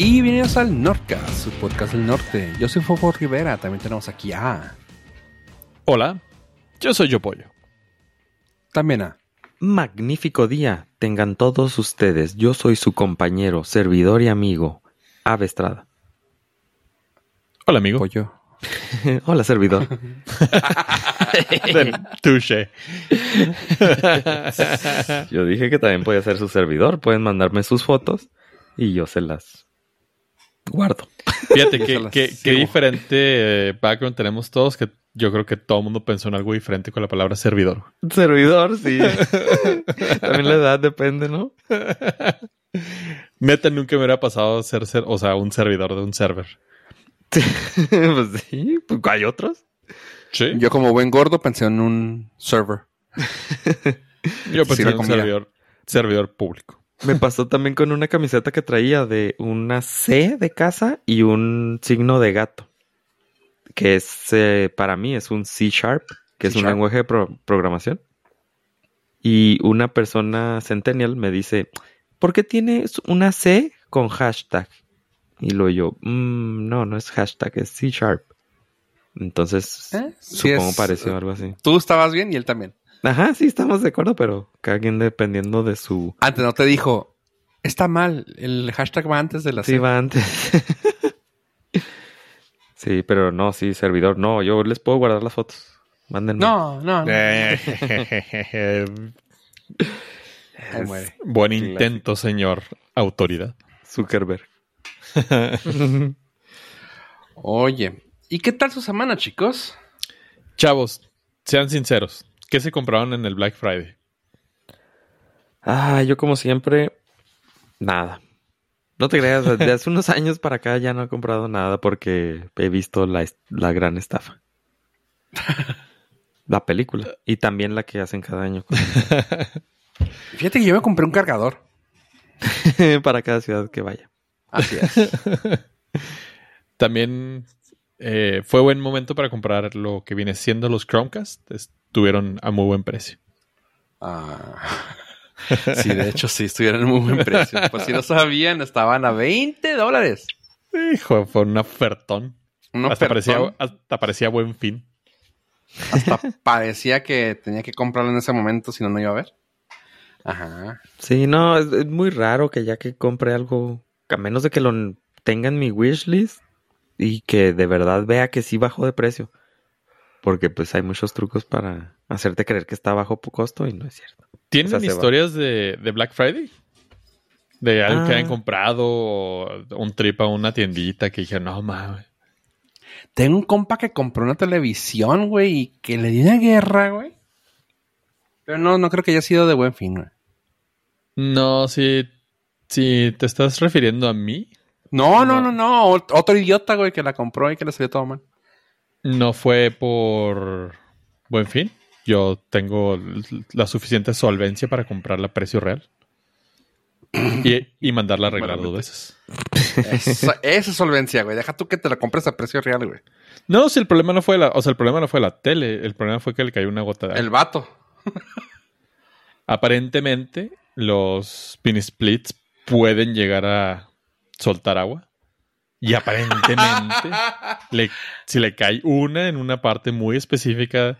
Y bienvenidos al Nordcast, su podcast del norte. Yo soy Fofo Rivera, también tenemos aquí a... Hola, yo soy Yo Pollo. También a... Magnífico día tengan todos ustedes. Yo soy su compañero, servidor y amigo, Ave Estrada. Hola, amigo. Pollo. Hola, servidor. Touche. Yo dije que también podía ser su servidor. Pueden mandarme sus fotos y yo se las guardo. Fíjate Yo que, que- qué diferente eh, background tenemos todos que yo creo que todo el mundo pensó en algo diferente con la palabra servidor. Servidor, sí. también la edad depende, ¿no? Neta, nunca me hubiera pasado ser, ser o sea, un servidor de un server. pues sí, pues hay otros. Sí. Yo, Yo como buen gordo pensé en un server. pensé sí, la en un servidor, servidor público. Me pasó también con una camiseta que traía de una C de casa y un signo de gato. Que es, eh, para mí, es un C Sharp, que es un lenguaje de pro- programación. Y una persona centennial me dice, ¿por qué tienes una C con hashtag? Y luego yo, "Mm, no, no es hashtag, es C Sharp. Entonces, ¿Eh? Sí supongo es- pareció algo así. Tú estabas bien y él también. Ajá, sí, estamos de acuerdo, pero cada quien dependiendo de su... Antes no te dijo, está mal, el hashtag va antes de la Sí, C". va antes. sí, pero no, sí, servidor. No, yo les puedo guardar las fotos. Mándenme. No, no, no. Eh. Buen intento, señor autoridad. Zuckerberg. Oye, ¿y qué tal su semana, chicos? Chavos, sean sinceros. ¿Qué se compraron en el Black Friday? Ah, yo como siempre, nada. No te creas, desde hace unos años para acá ya no he comprado nada porque he visto la, la gran estafa. La película. Y también la que hacen cada año. Fíjate que yo me compré un cargador. para cada ciudad que vaya. Así es. También eh, fue buen momento para comprar lo que viene siendo los Chromecast. Estuvieron a muy buen precio. Ah. Sí, de hecho sí, estuvieron en muy buen precio. Por si no sabían, estaban a 20 dólares. Hijo, fue un ofertón. Un hasta, parecía, hasta parecía buen fin. Hasta parecía que tenía que comprarlo en ese momento, si no, no iba a ver. Ajá. Sí, no, es, es muy raro que ya que compre algo, a menos de que lo tenga en mi wishlist y que de verdad vea que sí bajó de precio. Porque pues hay muchos trucos para hacerte creer que está bajo po- costo y no es cierto. ¿Tienen O sea, historias de, de Black Friday? De algo que Ah. hayan comprado o un trip a una tiendita que dije, no mames. Tengo un compa que compró una televisión, güey, y que le dio una guerra, güey. Pero no, no creo que haya sido de buen fin, güey. No, si, si te estás refiriendo a mí, No, no, No. no, no. Ot- Otro idiota, güey, que la compró y que le salió todo mal. No fue por buen fin. Yo tengo la suficiente solvencia para comprarla a precio real. Y, y mandarla a arreglar dos veces. Esa, esa es solvencia, güey. Deja tú que te la compres a precio real, güey. No, si el problema no fue la, o sea, el problema no fue la tele, el problema fue que le cayó una gota de agua. El vato. Aparentemente, los pin splits pueden llegar a soltar agua. Y aparentemente, le- si le cae una en una parte muy específica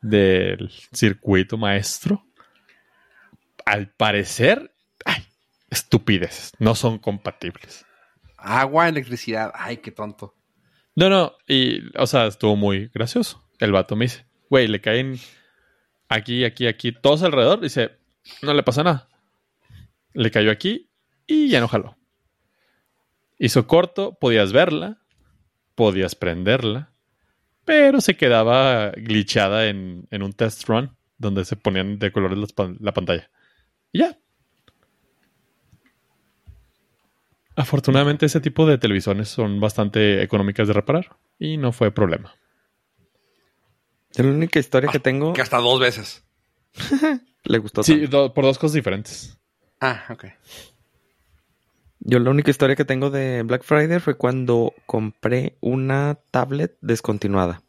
del circuito maestro, al parecer, ay, estupideces, no son compatibles. Agua, electricidad. Ay, qué tonto. No, no, y, o sea, estuvo muy gracioso. El vato me dice, güey, le caen aquí, aquí, aquí, todos alrededor. Dice, no le pasa nada. Le cayó aquí y ya no jaló. Hizo corto, podías verla, podías prenderla, pero se quedaba glitchada en, en un test run donde se ponían de colores pan- la pantalla. Y ya. Afortunadamente ese tipo de televisiones son bastante económicas de reparar y no fue problema. La única historia que tengo Que hasta dos veces. le gustó Sí, do- por dos cosas diferentes. Ah, ok. Yo la única historia que tengo de Black Friday fue cuando compré una tablet descontinuada.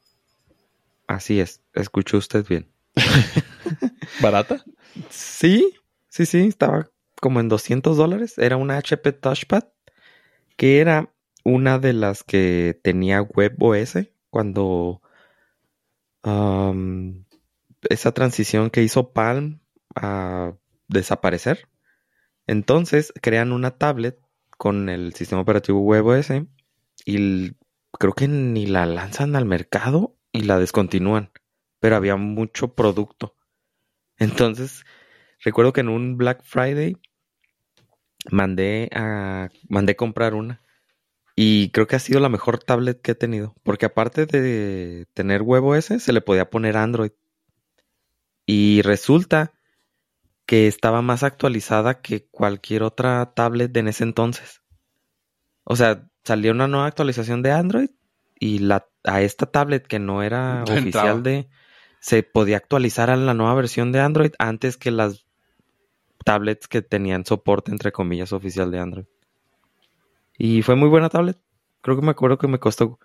Así es, escuchó usted bien. ¿Barata? Sí, sí, sí, estaba como en 200 dólares. Era una HP Touchpad que era una de las que tenía WebOS cuando esa transición que hizo Palm a desaparecer. Entonces crean una tablet con el sistema operativo WebOS y creo que ni la lanzan al mercado y la descontinúan, pero había mucho producto. Entonces, recuerdo que en un Black Friday mandé a mandé comprar una y creo que ha sido la mejor tablet que he tenido, porque aparte de tener WebOS se le podía poner Android. Y resulta que estaba más actualizada que cualquier otra tablet de en ese entonces. O sea, salió una nueva actualización de Android y la, a esta tablet que no era entraba. oficial de... Se podía actualizar a la nueva versión de Android antes que las tablets que tenían soporte, entre comillas, oficial de Android. Y fue muy buena tablet. Creo que me acuerdo que me costó...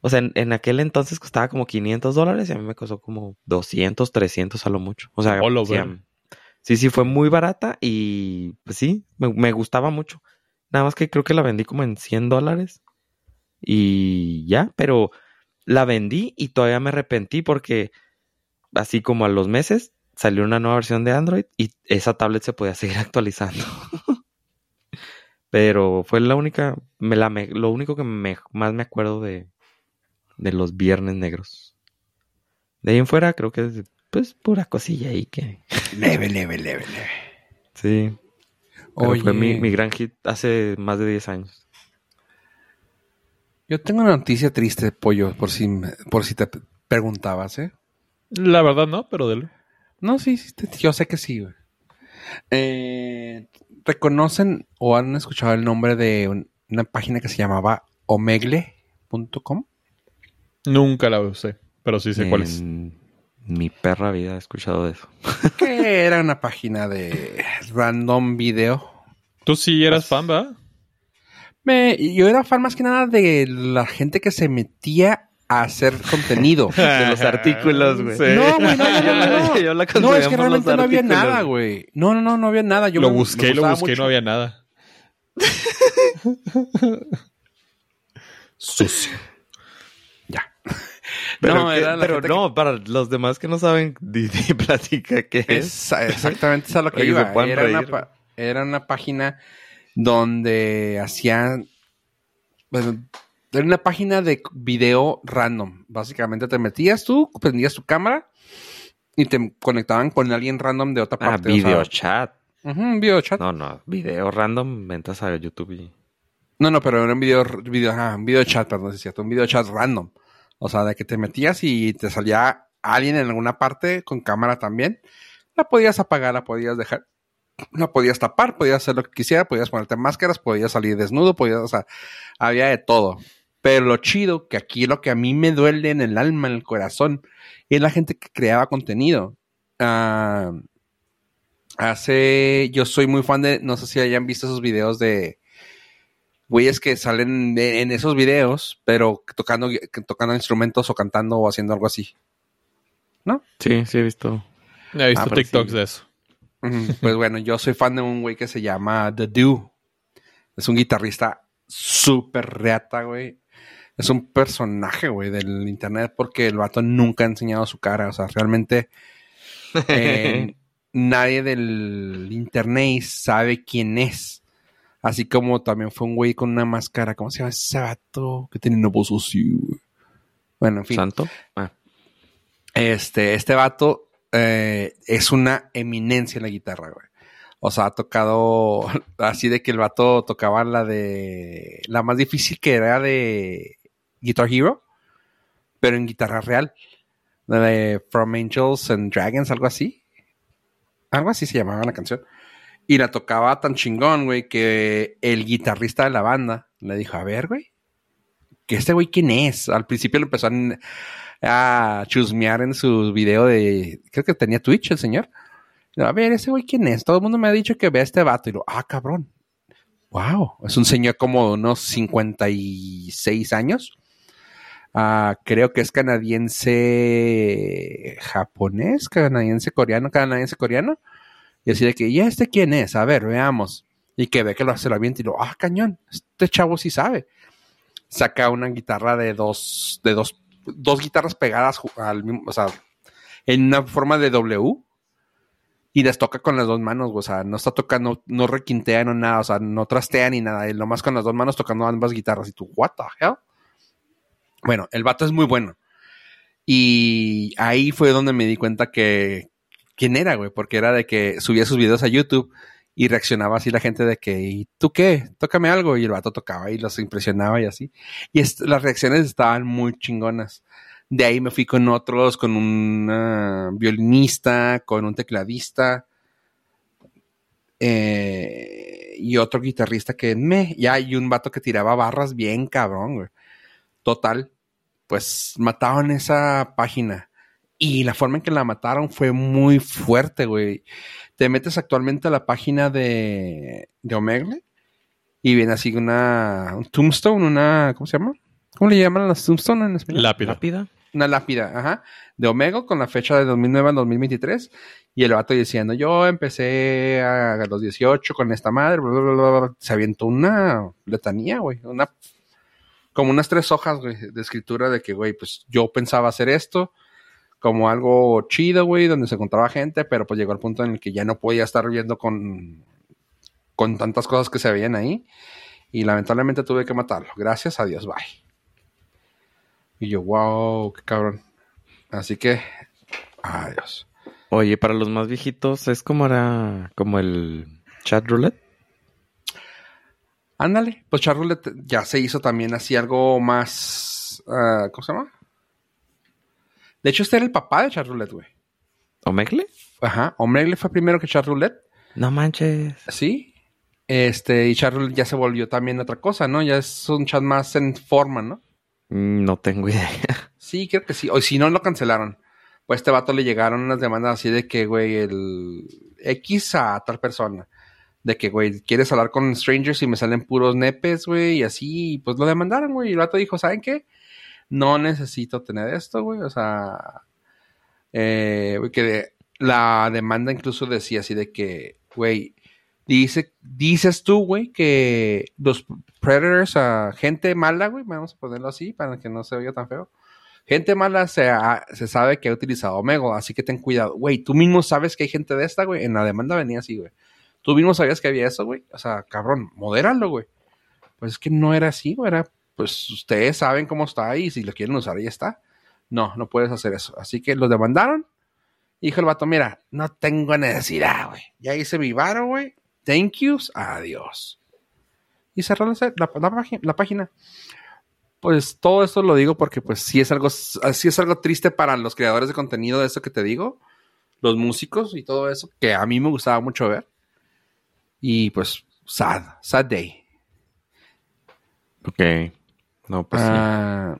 O sea, en, en aquel entonces costaba como 500 dólares y a mí me costó como 200, 300 a lo mucho. O sea, Hola. Sí, sí, fue muy barata y pues sí, me, gustaba mucho. Nada más que creo que la vendí como en 100 dólares. Y ya, pero la vendí y todavía me arrepentí porque así como a los meses salió una nueva versión de Android y esa tablet se podía seguir actualizando. pero fue la única, lo único que más me acuerdo de, de los viernes negros. De ahí en fuera creo que pues pura cosilla ahí que... Leve, leve, leve, leve. Sí. Pero Oye, fue mi, mi gran hit hace más de 10 años. yo tengo una noticia triste, pollo, por si, por si te preguntabas, ¿eh? La verdad no, pero dele. No, sí, sí, te- yo sé que sí, güey. Eh, ¿Reconocen o han escuchado el nombre de un- una página que se llamaba omegle.com? Nunca la usé, pero sí sé cuál es. Mi perra vida he escuchado de eso. Que era una página de random video. Tú sí eras fan, ¿verdad? Me, yo era fan más que nada de la gente que se metía a hacer contenido. De los artículos, güey. Sí. No, güey, no, no, no, no, no. Yo la No, es que realmente no había nada, güey. No, no, no, no había nada. Yo lo me- busqué me lo busqué y mucho. no había nada. Sucio. Pero, No, que- era la pero no, para los demás que no saben, di, di, platica qué es. Esa- exactamente, es a lo que iba. Era una, era una página donde hacían. Bueno, era una página de video random. Básicamente te metías tú, prendías tu cámara y te conectaban con alguien random de otra Ah, parte. o sea, video chat. ujú, un video chat. No. No, no, video random, ventas a YouTube y... no, pero era un video, video, ajá, un video chat, perdón, es cierto. Un video chat random. O sea, de que te metías y te salía alguien en alguna parte con cámara también. La podías apagar, la podías dejar. La podías tapar, podías hacer lo que quisiera, podías ponerte máscaras, podías salir desnudo, podías, o sea, había de todo. Pero lo chido, que aquí lo que a mí me duele en el alma, en el corazón, es la gente que creaba contenido. Ah, hace, yo soy muy fan de, no sé si hayan visto esos videos de güeyes que salen de- en esos videos, pero tocando, tocando instrumentos o cantando o haciendo algo así. Sí, sí he visto. He visto Ah, TikToks sí. de eso. Pues bueno, yo soy fan de un güey que se llama The Do. Es un guitarrista súper reata, güey. Es un personaje, güey, del internet porque el vato nunca ha enseñado su cara. O sea, realmente eh, nadie del internet sabe quién es. Así como también fue un güey con una máscara. ¿Cómo se llama ese vato? Que tiene así, güey. Bueno, en fin. ¿Santo? Ah, Este, este vato eh, es una eminencia en la guitarra, güey. O sea, ha tocado así de que el vato tocaba la de. La más difícil que era de Guitar Hero, pero en guitarra real. La de From Angels and Dragons, algo así. Algo así se llamaba la canción. Y la tocaba tan chingón, güey, que el guitarrista de la banda le dijo: A ver, güey, ¿que este güey quién es? Al principio lo empezó a, a chusmear en su video de. Creo que tenía Twitch el señor. A ver, ese güey quién es. Todo el mundo me ha dicho que vea a este vato. Y lo, ah, cabrón. Wow. Es un señor como de unos 56 años. Ah, creo que es canadiense japonés, canadiense coreano, canadiense coreano. Y así de que, ¿y este quién es? A ver, veamos. Y que ve que lo hace lo avienta y lo, ah, cañón, este chavo sí sabe. Saca una guitarra de dos, de dos, dos guitarras pegadas al mismo, o sea, en una forma de W. Y las toca con las dos manos, o sea, no está tocando, no requintea, no nada, o sea, no trastea ni nada, él nomás con las dos manos tocando ambas guitarras. Y tú, what the hell? Bueno, el vato es muy bueno. Y ahí fue donde me di cuenta que quién era, güey, porque era de que subía sus videos a YouTube y reaccionaba así la gente de que, ¿y tú qué? Tócame algo. Y el vato tocaba y los impresionaba y así. Y las reacciones estaban muy chingonas. De ahí me fui con otros, con un violinista, con un tecladista eh, y otro guitarrista que me, ya, y un vato que tiraba barras bien cabrón, güey. Total, pues mataron esa página. Y la forma en que la mataron fue muy fuerte, güey. Te metes actualmente a la página de, de Omegle y viene así una un tombstone, una, ¿cómo se llama? ¿Cómo le llaman a las tombstone en español? Lápida. Lápida. una lápida, ajá, de Omega con la fecha de 2009 al 2023 y el vato diciendo, yo empecé a, los 18 con esta madre, bla, bla, bla, bla, bla". se avientó una letanía, güey, una como unas tres hojas, güey, de escritura de que, güey, pues yo pensaba hacer esto como algo chido, güey, donde se encontraba gente, pero pues llegó al punto en el que ya no podía estar viendo con, con tantas cosas que se veían ahí y lamentablemente tuve que matarlo. Gracias a Dios, bye. Y yo, wow, qué cabrón. Así que, adiós. Oye, para los más viejitos, es como era como el chat roulette. Ándale, pues Charlotte ya se hizo también así algo más, ah, ¿cómo se llama? De hecho, este era el papá de Charlotte, güey. ¿Omegle? Ajá, Omegle fue primero que Charlotte, No manches. sí. Este, y Charlotte ya se volvió también otra cosa, ¿no? Ya es un chat más en forma, ¿no? Mm, No tengo idea. Sí, creo que sí. O si no, lo cancelaron. Pues a este vato le llegaron unas demandas así de que, güey, el X a tal persona. De que, güey, quieres hablar con strangers y me salen puros nepes, güey, y así. Pues lo demandaron, güey. Y el vato dijo, ¿saben qué? No necesito tener esto, güey. O sea, eh, güey, que la demanda incluso decía así de que, güey, dice, dices tú, güey, que los predators, a gente mala, güey, vamos a ponerlo así para que no se oiga tan feo. Gente mala se, se sabe que ha utilizado Omega, así que ten cuidado. Güey, tú mismo sabes que hay gente de esta, güey. En la demanda venía así, güey. Tú mismo sabías que había eso, güey. O sea, cabrón, modéralo, güey. Pues es que no era así, güey. Era, pues ustedes saben cómo está y si lo quieren usar, ahí está. No, no puedes hacer eso. Así que los demandaron. Dijo el vato, mira, no tengo necesidad, güey. Ya hice mi varo, güey. Thank yous. Adiós. Y cerró la, página. Pues todo esto lo digo porque pues sí es algo, sí es algo triste para los creadores de contenido de eso que te digo, los músicos y todo eso, que a mí me gustaba mucho ver. Y pues, sad, sad day. Ok. No, pues sí. Ah,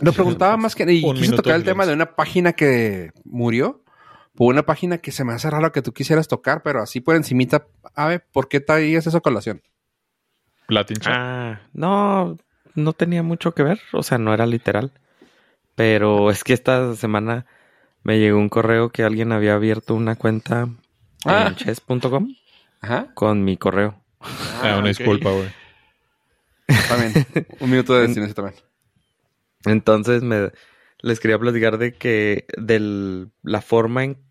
lo preguntaba más que, y Un quise tocar el tema de una página que murió, por una página que se me hace raro que tú quisieras tocar, pero así por encimita, a ver, ¿por qué traías esa colación? Latin Chat. Ah, no, no tenía mucho que ver, o sea, no era literal. Pero es que esta semana me llegó un correo que alguien había abierto una cuenta Ah. en chess.com con mi correo. Ah, una ok. disculpa, güey. También, un minuto de silencio también. Entonces me les quería platicar de que de la forma en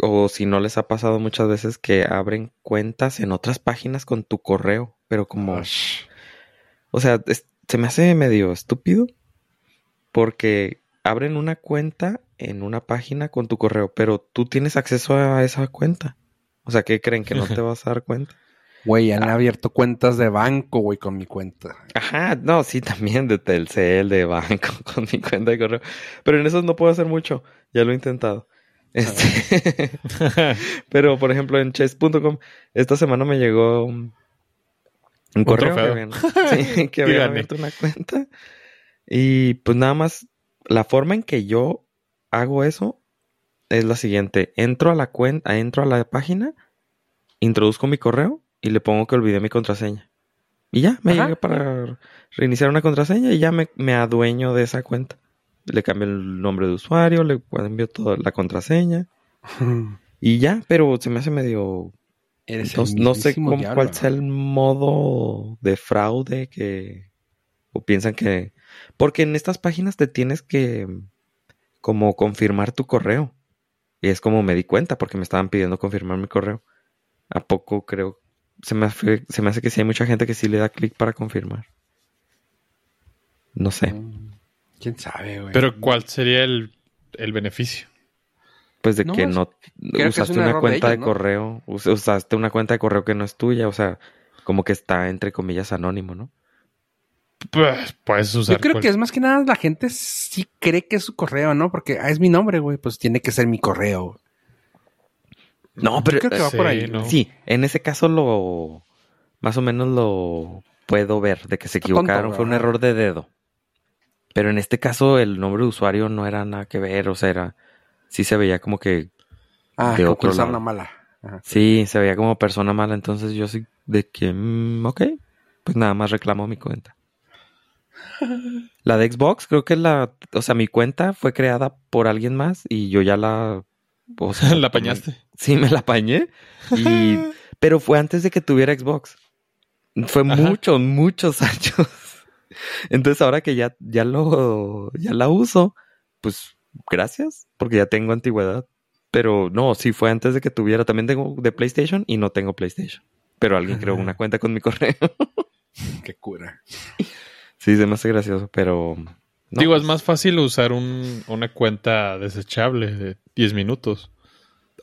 o si no les ha pasado muchas veces que abren cuentas en otras páginas con tu correo, pero como. O sea, es- se me hace medio estúpido porque abren una cuenta en una página con tu correo, pero tú tienes acceso a esa cuenta. O sea, ¿qué creen que no te vas a dar cuenta? Güey, han abierto cuentas de banco, güey, con mi cuenta. Ajá, no, sí, también de Telcel, de banco, con mi cuenta de correo. Pero en esos no puedo hacer mucho. Ya lo he intentado. Este, pero, por ejemplo, en chess.com, esta semana me llegó un, un correo que habían, sí, que habían abierto una cuenta. Y pues nada más, la forma en que yo hago eso es la siguiente. Entro a la cuenta, entro a la página, introduzco mi correo y le pongo que olvidé mi contraseña. Y ya, me Ajá. llega para reiniciar una contraseña y ya me, me adueño de esa cuenta. Le cambio el nombre de usuario, le cambio toda la contraseña y ya, pero se me hace medio Eres el No, no sé mismísimo cómo- diablo, cuál sea el modo de fraude que... O piensan que... Porque en estas páginas te tienes que como confirmar tu correo. Y es como me di cuenta porque me estaban pidiendo confirmar mi correo. ¿A poco creo? Se me, hace, se me hace que sí hay mucha gente que sí le da clic para confirmar. No sé. Mm, ¿Quién sabe, güey? Pero ¿cuál sería el, el beneficio? Pues de No, que no usaste un una cuenta de, ellos, ¿no? correo, us- usaste una cuenta de correo que no es tuya, o sea, como que está entre comillas anónimo, ¿no? Pues puedes usar. Yo creo cual- que es más que nada la gente sí cree que es su correo, ¿no? Porque ah, es mi nombre, güey. Pues tiene que ser mi correo. No, Yo creo que va sí, por ahí. no. Sí, en ese caso lo más o menos lo puedo ver de que se tonto, equivocaron, fue un error de dedo. Pero en este caso el nombre de usuario no era nada que ver, o sea, era sí se veía como que Ah, De como otro lado. la mala. Ajá. sí, se veía como persona mala, entonces yo sí de que mm, ok, pues nada más reclamo mi cuenta. La de Xbox, creo que la, o sea, mi cuenta fue creada por alguien más y yo ya la, o sea, la apañaste. Sí, me la apañé. Y, pero fue antes de que tuviera Xbox. Fue Ajá. muchos, muchos años. Entonces ahora que ya, ya lo, ya la uso, pues gracias, porque ya tengo antigüedad. Pero no, sí fue antes de que tuviera. También tengo de PlayStation y no tengo PlayStation. Pero alguien creó una cuenta con mi correo. Qué cura. sí, se me hace gracioso, pero. no, Digo, es pues, más fácil usar un- una cuenta desechable de 10 minutos.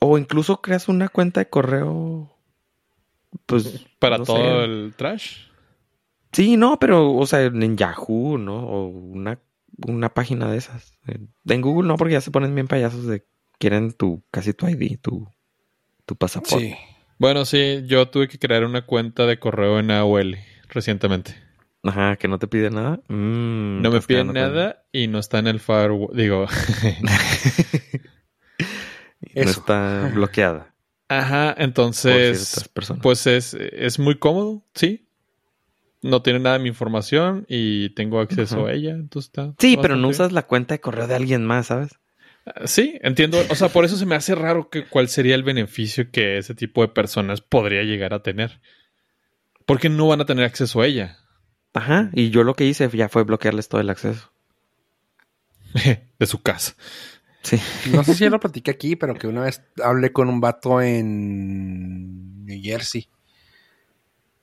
O incluso creas una cuenta de correo. Pues. Para no sé. todo el trash. Sí, no, pero, o sea, en Yahoo, ¿no? O una, una página de esas. En Google no, porque ya se ponen bien payasos de quieren tu, casi tu ID, tu, tu pasaporte. Sí. Bueno, sí, yo tuve que crear una cuenta de correo en AOL recientemente. Ajá, que no te pide nada. Mm, No me con- nada y no está en el firewall. Digo, No está bloqueada ajá, entonces, pues es, es muy cómodo, sí. No tiene nada de mi información y tengo acceso a ella, entonces está. sí, pero no usas la cuenta de correo de alguien más, ¿sabes? Ah, Sí, entiendo. O sea, por eso se me hace raro que cuál sería el beneficio que ese tipo de personas podría llegar a tener. Porque no van a tener acceso a ella. Ajá, y yo lo que hice ya fue bloquearles todo el acceso. de su casa. Sí. No sé si ya lo platiqué aquí, pero que una vez hablé con un vato en New Jersey.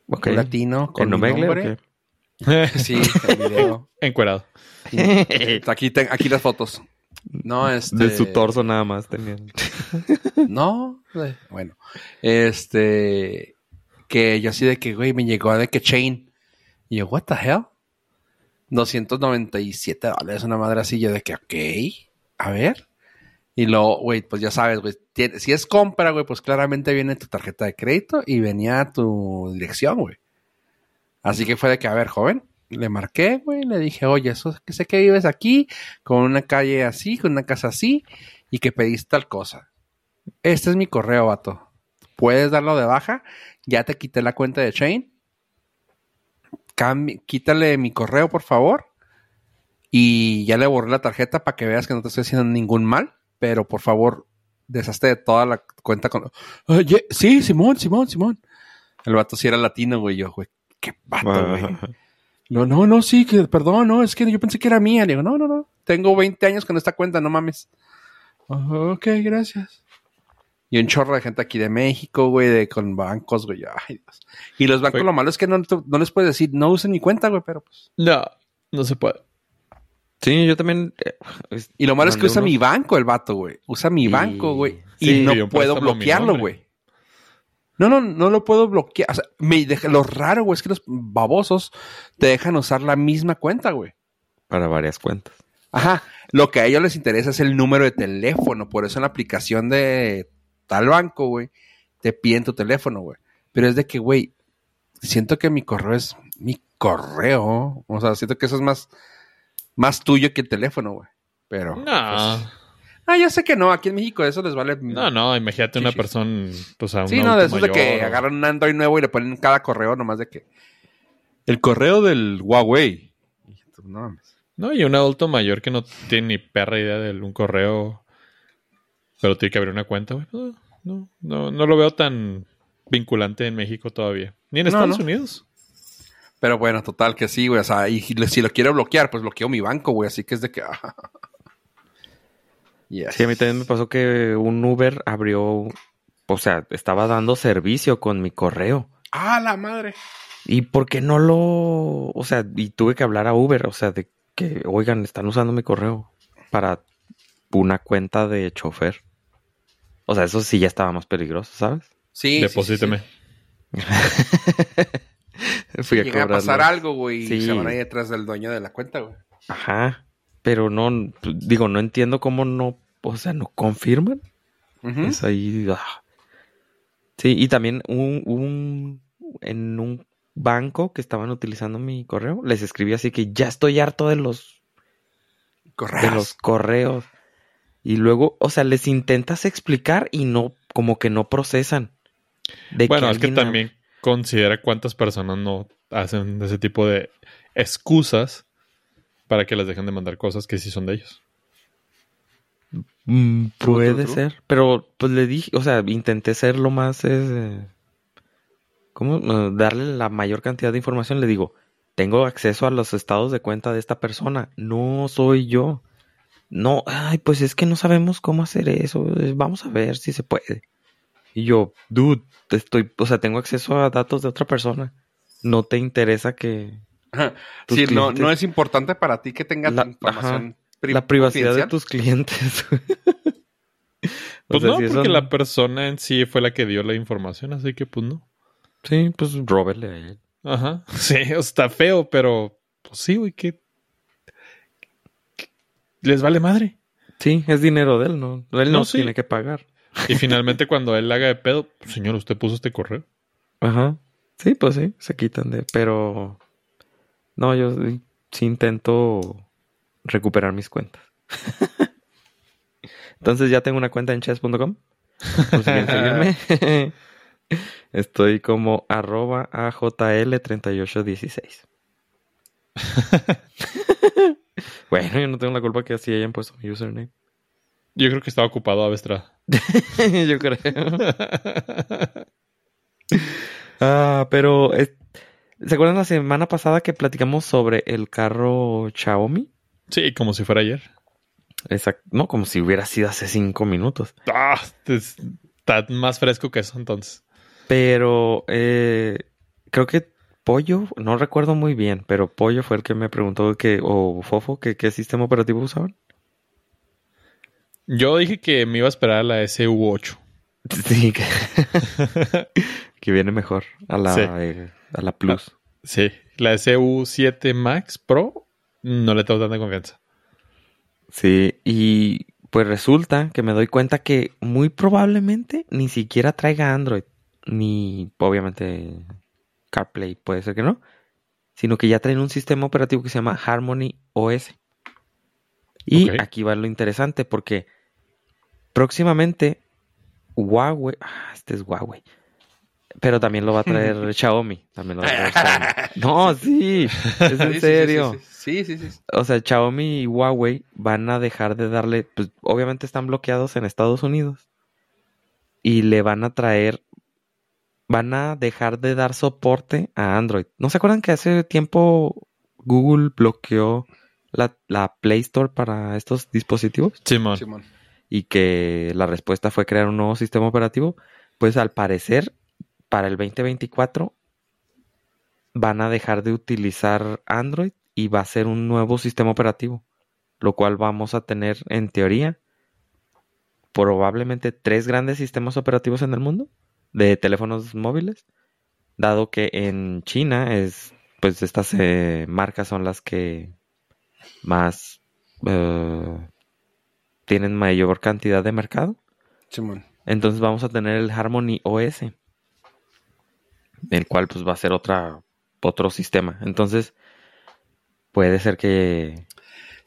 Ok. Un latino con ¿En mi nombre. Sí, el video. Encuerado. Sí. Aquí, aquí las fotos. No, este... De su torso nada más tenían. No, bueno. Este... Que yo así de que, güey, me llegó de que chain. Y yo, what the hell? 297 dólares, una madre así. Yo de que, ok, a ver. Y luego, güey, pues ya sabes, güey. Si es compra, güey, pues claramente viene tu tarjeta de crédito y venía tu dirección, güey. Así que fue de que, a ver, joven, le marqué, güey, le dije, oye, eso que sé que vives aquí, con una calle así, con una casa así, y que pediste tal cosa. Este es mi correo, vato. Puedes darlo de baja. Ya te quité la cuenta de Chain. Quítale mi correo, por favor. Y ya le borré la tarjeta para que veas que no te estoy haciendo ningún mal. Pero por favor, deshazte de toda la cuenta con. Oye, sí, Simón, Simón, Simón. El vato sí era latino, güey. Yo, güey, qué vato, güey. No, no, no, sí, que perdón, no, es que yo pensé que era mía. Le digo, no, no, no. Tengo 20 años con esta cuenta, no mames. "Ah, ok, gracias. Y un chorro de gente aquí de México, güey, de con bancos, güey. Ay, Dios. Y los bancos, lo malo es que no, no les puedes decir, no usen mi cuenta, güey, pero pues. No, no se puede. Sí, yo también. eh, Y lo malo es que usa unos- mi banco el vato, güey. Usa mi Y- banco, güey. Sí, y pidió no puedo bloquearlo, güey. No, no, no lo puedo bloquear. O sea, me deja- lo raro, güey, es que los babosos te dejan usar la misma cuenta, güey. Para varias cuentas. Ajá. Lo que a ellos les interesa es el número de teléfono. Por eso en la aplicación de tal banco, güey, te piden tu teléfono, güey. Pero es de que, güey, siento que mi correo es mi correo. O sea, siento que eso es más, más tuyo que el teléfono, güey. Pero. No, pues, ah, yo sé que no. Aquí en México eso les vale. no, no, imagínate una persona, pues a un Sí, no, de esos de adulto que o- agarran un Android nuevo y le ponen cada correo nomás de que. El correo del Huawei. Tú, No mames. No, y un adulto mayor que no tiene ni perra idea de un correo, pero tiene que abrir una cuenta, güey. No, no, no, no lo veo tan, vinculante en México todavía. Ni en No, Estados no. Unidos. Pero bueno, total que sí, güey. O sea, y si lo quiero bloquear, pues bloqueo mi banco, güey. Así que es de que. Yes. Sí, a mí también me pasó que un Uber abrió, o sea, estaba dando servicio con mi correo. ¡Ah, la madre! ¿Y por qué no lo, o sea, y tuve que hablar a Uber, o sea, de que, oigan, están usando mi correo para una cuenta de chofer. O sea, eso sí ya estaba más peligroso, ¿sabes? Sí. sí, Deposíteme. sí, sí. Fui a Llega a cobrarlo. pasar algo, güey. Y se van ahí detrás del dueño de la cuenta, güey. Ajá. Pero no, digo, no entiendo cómo no, o sea, no confirman. Ujú. Es ahí. ah. Sí, y también un, un en un banco que estaban utilizando mi correo, les escribí así que ya estoy harto de los de Correos. los correos. Y luego, o sea, les intentas explicar y no, como que no procesan. De Bueno, es que también considera cuántas personas no hacen ese tipo de excusas para que les dejen de mandar cosas que sí son de ellos. Mm, puede ser, pero pues le dije, o sea, intenté ser lo más, eh, ¿cómo? Eh, darle la mayor cantidad de información. Le digo, tengo acceso a los estados de cuenta de esta persona, no soy yo. No, ay, pues es que no sabemos cómo hacer eso, vamos a ver si se puede. Y yo, dude, estoy, o sea, tengo acceso a datos de otra persona. No te interesa que Sí, no, clientes- no es importante para ti que tengas La- información pri- la privacidad de tus clientes. O Pues sea, no, si porque no- la persona en sí fue la que dio la información, así que pues no. Sí, pues róbele a él. Ajá. Sí, o sea, está feo, pero pues sí, güey, que que les vale madre. Sí, es dinero de él, ¿no? Él no, No, sí. tiene que pagar. Y finalmente cuando él haga de pedo, señor, usted puso este correo. Ajá. Sí, pues sí, se quitan de... Pero... No, yo sí, sí intento recuperar mis cuentas. Entonces ya tengo una cuenta en chess.com. Si seguirme. Estoy como arroba AJL3816. bueno, yo no tengo la culpa que así hayan puesto mi username. Yo creo que estaba ocupado Avestra. yo creo. Ah, pero es- ¿se acuerdan la semana pasada que platicamos sobre el carro Xiaomi? Sí, como si fuera ayer. Exacto. No, como si hubiera sido hace cinco minutos. Ah, es- está más fresco que eso entonces. Pero eh, creo que Pollo, no recuerdo muy bien, pero Pollo fue el que me preguntó que, o Fofo, que qué sistema operativo usaban. Yo dije que me iba a esperar a la SU8. Sí, que, que viene mejor a la, Sí. eh, a la Plus. Sí, la SU7 Max Pro no le tengo tanta confianza. Sí, y pues resulta que me doy cuenta que muy probablemente ni siquiera traiga Android, ni obviamente CarPlay, puede ser que no, sino que ya traen un sistema operativo que se llama Harmony OS. Y aquí va lo interesante porque próximamente Huawei, ah, este es Huawei, pero también lo va a traer Xiaomi, también lo va a traer Xiaomi. No, sí, es Sí, sí, en sí, serio. Sí, sí, sí. sí. O sea, Xiaomi y Huawei van a dejar de darle, pues obviamente están bloqueados en Estados Unidos y le van a traer, van a dejar de dar soporte a Android. ¿No se acuerdan que hace tiempo Google bloqueó la, la Play Store para estos dispositivos Simón. Simón. Y que la respuesta fue crear un nuevo sistema operativo? Pues al parecer, para el 2024 van a dejar de utilizar Android y va a ser un nuevo sistema operativo, lo cual vamos a tener en teoría probablemente tres grandes sistemas operativos en el mundo de teléfonos móviles, dado que en China es pues estas eh, marcas son las que más eh, tienen mayor cantidad de mercado. Simón. Entonces vamos a tener el Harmony OS, el cual pues va a ser otra otro sistema. Entonces puede ser que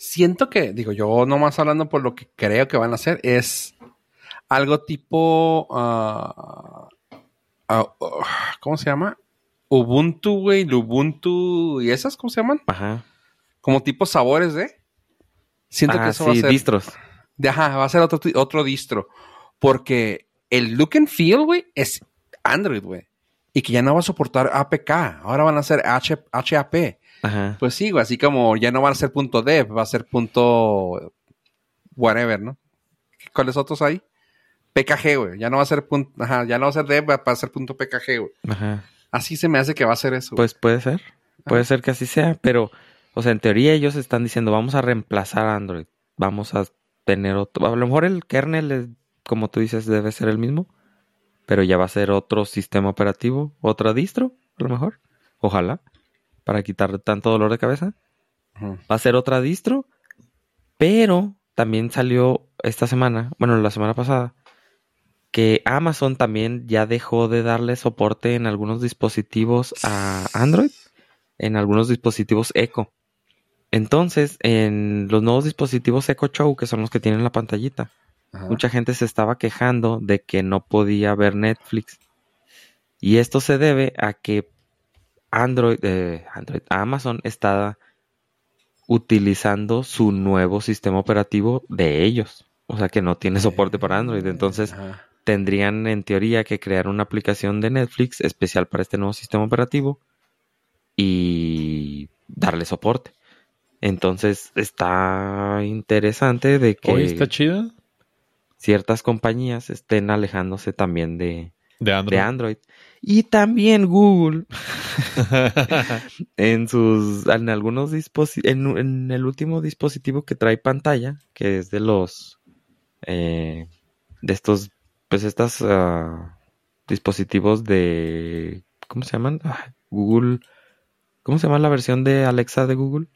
Siento que, digo, yo nomás hablando por lo que creo que van a hacer, es algo tipo. ah, ¿Cómo se llama? Ubuntu, güey, Lubuntu y esas, ¿cómo se llaman? ajá, Como tipo sabores de. Siento que ah, eso va a sí, ser. distros. De- Ajá, va a ser otro, otro distro. Porque el look and feel, güey, es Android, güey. Y que ya no va a soportar APK. Ahora van a ser H HAP. Ajá. Pues sí, güey. Así como ya no van a ser punto .dev, va a ser punto whatever, ¿no? ¿Cuáles otros hay? PKG, güey. Ya no va a ser punto, ajá, ya no va a ser dev, va a ser punto PKG, güey. Ajá. Así se me hace que va a ser eso. güey. Pues puede ser. Puede ser que así sea, pero, o sea, en teoría ellos están diciendo, vamos a reemplazar a Android. Vamos a tener otro. A lo mejor el kernel, es, como tú dices, debe ser el mismo, pero ya va a ser otro sistema operativo, otra distro, a lo mejor. Ojalá, para quitar tanto dolor de cabeza. Va a ser otra distro, pero también salió esta semana, bueno, la semana pasada, que Amazon también ya dejó de darle soporte en algunos dispositivos a Android, en algunos dispositivos Echo. Entonces, en los nuevos dispositivos Echo Show, que son los que tienen la pantallita, Ajá. mucha gente se estaba quejando de que no podía ver Netflix. Y esto se debe a que Android, eh, Android, Amazon está utilizando su nuevo sistema operativo de ellos. O sea que no tiene soporte para Android. Entonces Ajá. tendrían en teoría que crear una aplicación de Netflix especial para este nuevo sistema operativo y darle soporte. Entonces está interesante de que Hoy está chida ciertas compañías estén alejándose también de, de Android. de Android. Y también Google en sus en algunos dispositivos en, en el último dispositivo que trae pantalla, que es de los eh, de estos pues estas ah, dispositivos de ¿cómo se llaman? Ah, Google ¿Cómo se llama la versión de Alexa de Google?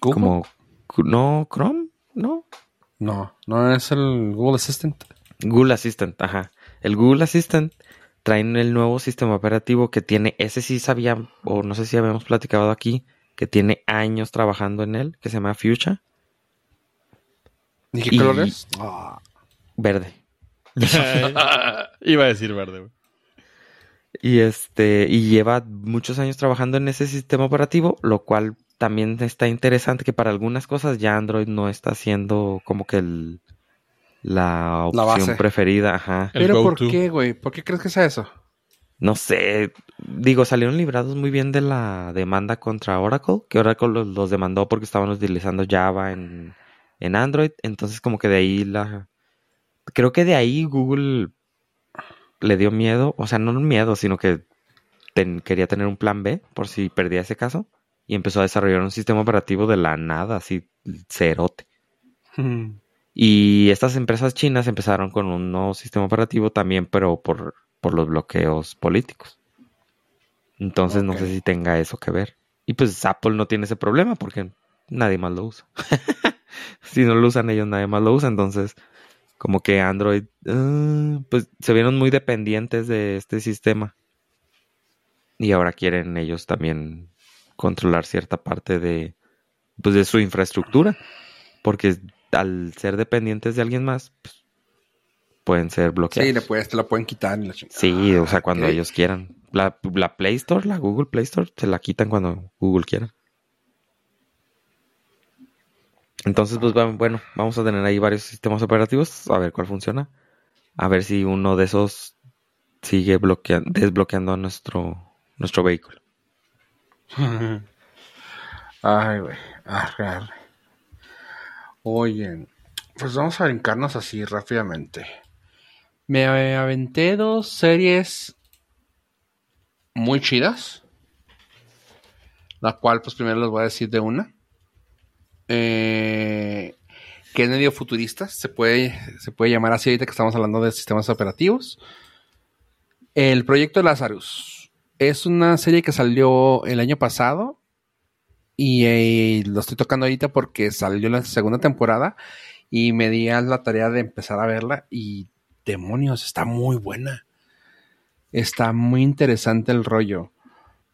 ¿Google? Como no Chrome, no. No, no es el Google Assistant. Google Assistant, ajá. El Google Assistant traen el nuevo sistema operativo que tiene, ese sí sabía, o no sé si habíamos platicado aquí, que tiene años trabajando en él, que se llama Fuchsia, ¿Y qué Y- color es? Ah. verde. Iba a decir verde, güey. Y este, y lleva muchos años trabajando en ese sistema operativo, lo cual también está interesante que para algunas cosas ya Android no está siendo como que el, la opción preferida, ajá. El Pero ¿por qué, güey? ¿Por qué crees que sea eso? No sé, digo, salieron librados muy bien de la demanda contra Oracle, que Oracle los, los demandó porque estaban utilizando Java en, en Android, entonces como que de ahí la... Creo que de ahí Google le dio miedo, o sea, no miedo, sino que ten- quería tener un plan B por si perdía ese caso, y empezó a desarrollar un sistema operativo de la nada, así, cerote. Hmm. Y estas empresas chinas empezaron con un nuevo sistema operativo también, pero por, por los bloqueos políticos. Entonces no sé si tenga eso que ver. Y pues Apple no tiene ese problema porque nadie más lo usa. si no lo usan ellos, nadie más lo usa. Entonces, como que Android, ah, pues se vieron muy dependientes de este sistema. Y ahora quieren ellos también controlar cierta parte de, pues, de su infraestructura. Porque al ser dependientes de alguien más, pues, pueden ser bloqueados. Sí, le puedes, te lo pueden quitar. y la. Sí, o sea, cuando ellos quieran. La, la Play Store, la Google Play Store, se la quitan cuando Google quiera. Entonces, pues bueno, vamos a tener ahí varios sistemas operativos, a ver cuál funciona. A ver si uno de esos sigue bloqueando, desbloqueando nuestro, nuestro vehículo. Ay, güey. Arre, arre. Oye, pues vamos a brincarnos así rápidamente. Me aventé dos series muy chidas. La cual, pues primero les voy a decir de una. Eh, que es medio futurista. Se puede, se puede llamar así ahorita que estamos hablando de sistemas operativos. El proyecto Lazarus. Es una serie que salió el año pasado. Y eh, lo estoy tocando ahorita porque salió la segunda temporada. Y me di a la tarea de empezar a verla. Y demonios, está muy buena. Está muy interesante el rollo.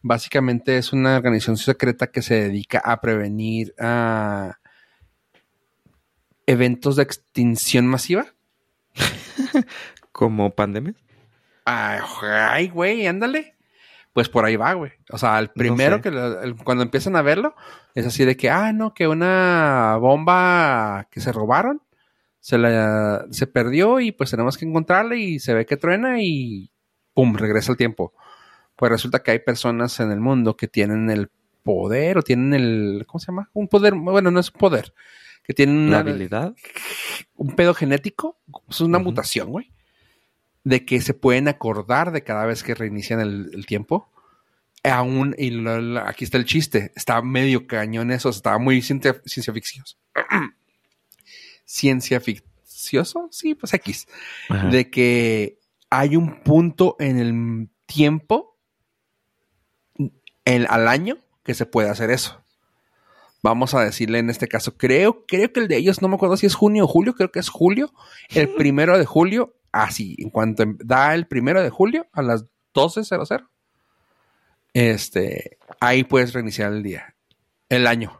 Básicamente es una organización secreta que se dedica a prevenir a eventos de extinción masiva. Como pandemia. Ay, güey, ándale. Pues por ahí va, güey. O sea, el primero sé. que lo- el- cuando empiezan a verlo, es así de que, ah, no, que una bomba que se robaron se la se perdió y pues tenemos que encontrarla y se ve que truena y pum, regresa el tiempo. Pues resulta que hay personas en el mundo que tienen el poder o tienen el ¿cómo se llama? Un poder, bueno, no es un poder, que tienen una ¿La habilidad? un pedo genético, es una mutación, güey, de que se pueden acordar de cada vez que reinician el, el tiempo. Aún, y lo- lo- aquí está el chiste, está medio cañón eso, estaba muy ciencia, ciencia ficcioso. ciencia ficcioso, sí, pues X, Ajá. de que hay un punto en el tiempo en- al año que se puede hacer eso. Vamos a decirle en este caso, creo, creo que el de ellos, no me acuerdo si es junio o julio, creo que es julio, el primero de julio, así, en cuanto em- da el primero de julio a las 12.00, este, ahí puedes reiniciar el día, el año.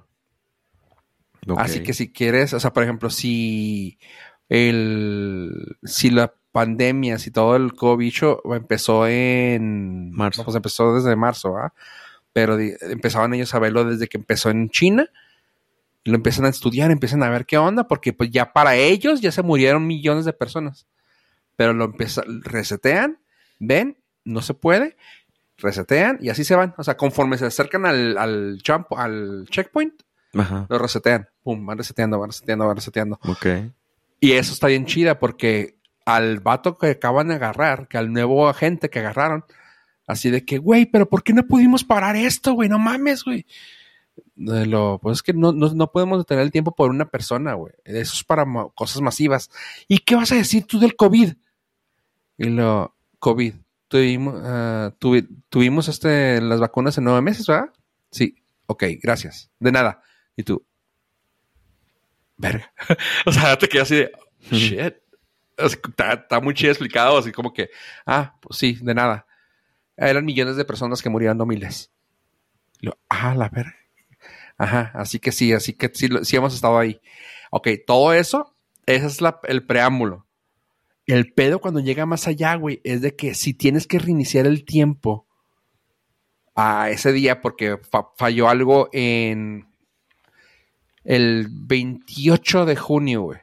Así que si quieres, o sea, por ejemplo, si el si la pandemia, si todo el COVID empezó en Marzo. pues empezó desde marzo, ¿ah? Pero empezaban ellos a verlo desde que empezó en China. Lo empiezan a estudiar, empiezan a ver qué onda, porque pues ya para ellos ya se murieron millones de personas. Pero lo empiezan, resetean, ven, no se puede, resetean y así se van. O sea, conforme se acercan al, al jump, al checkpoint, Ajá. lo resetean. Pum, van reseteando, van reseteando, van reseteando. Ok. Y eso está bien chida porque al vato que acaban de agarrar, que al nuevo agente que agarraron, así de que, güey, pero ¿por qué no pudimos parar esto, güey? No mames, güey. Lo, pues es que no, no, no podemos detener el tiempo por una persona, güey. Eso es para cosas masivas. ¿Y qué vas a decir tú del COVID? Y lo, COVID. Tuvimos, ah, tuvi- tuvimos este, las vacunas en nueve meses, ¿verdad? Sí. Ok, gracias. De nada. Y tú, verga. o sea, te quedas así de, oh, shit. Está, está muy chido explicado, así como que, ah, pues sí, de nada. Eran millones de personas que murieron, no miles. Y lo, ah, la verga. Ajá, así que sí, así que sí, lo- sí hemos estado ahí. Ok, todo eso, ese es la- el preámbulo. El pedo cuando llega más allá, güey, es de que si tienes que reiniciar el tiempo a ese día porque fa- falló algo en el 28 de junio, güey.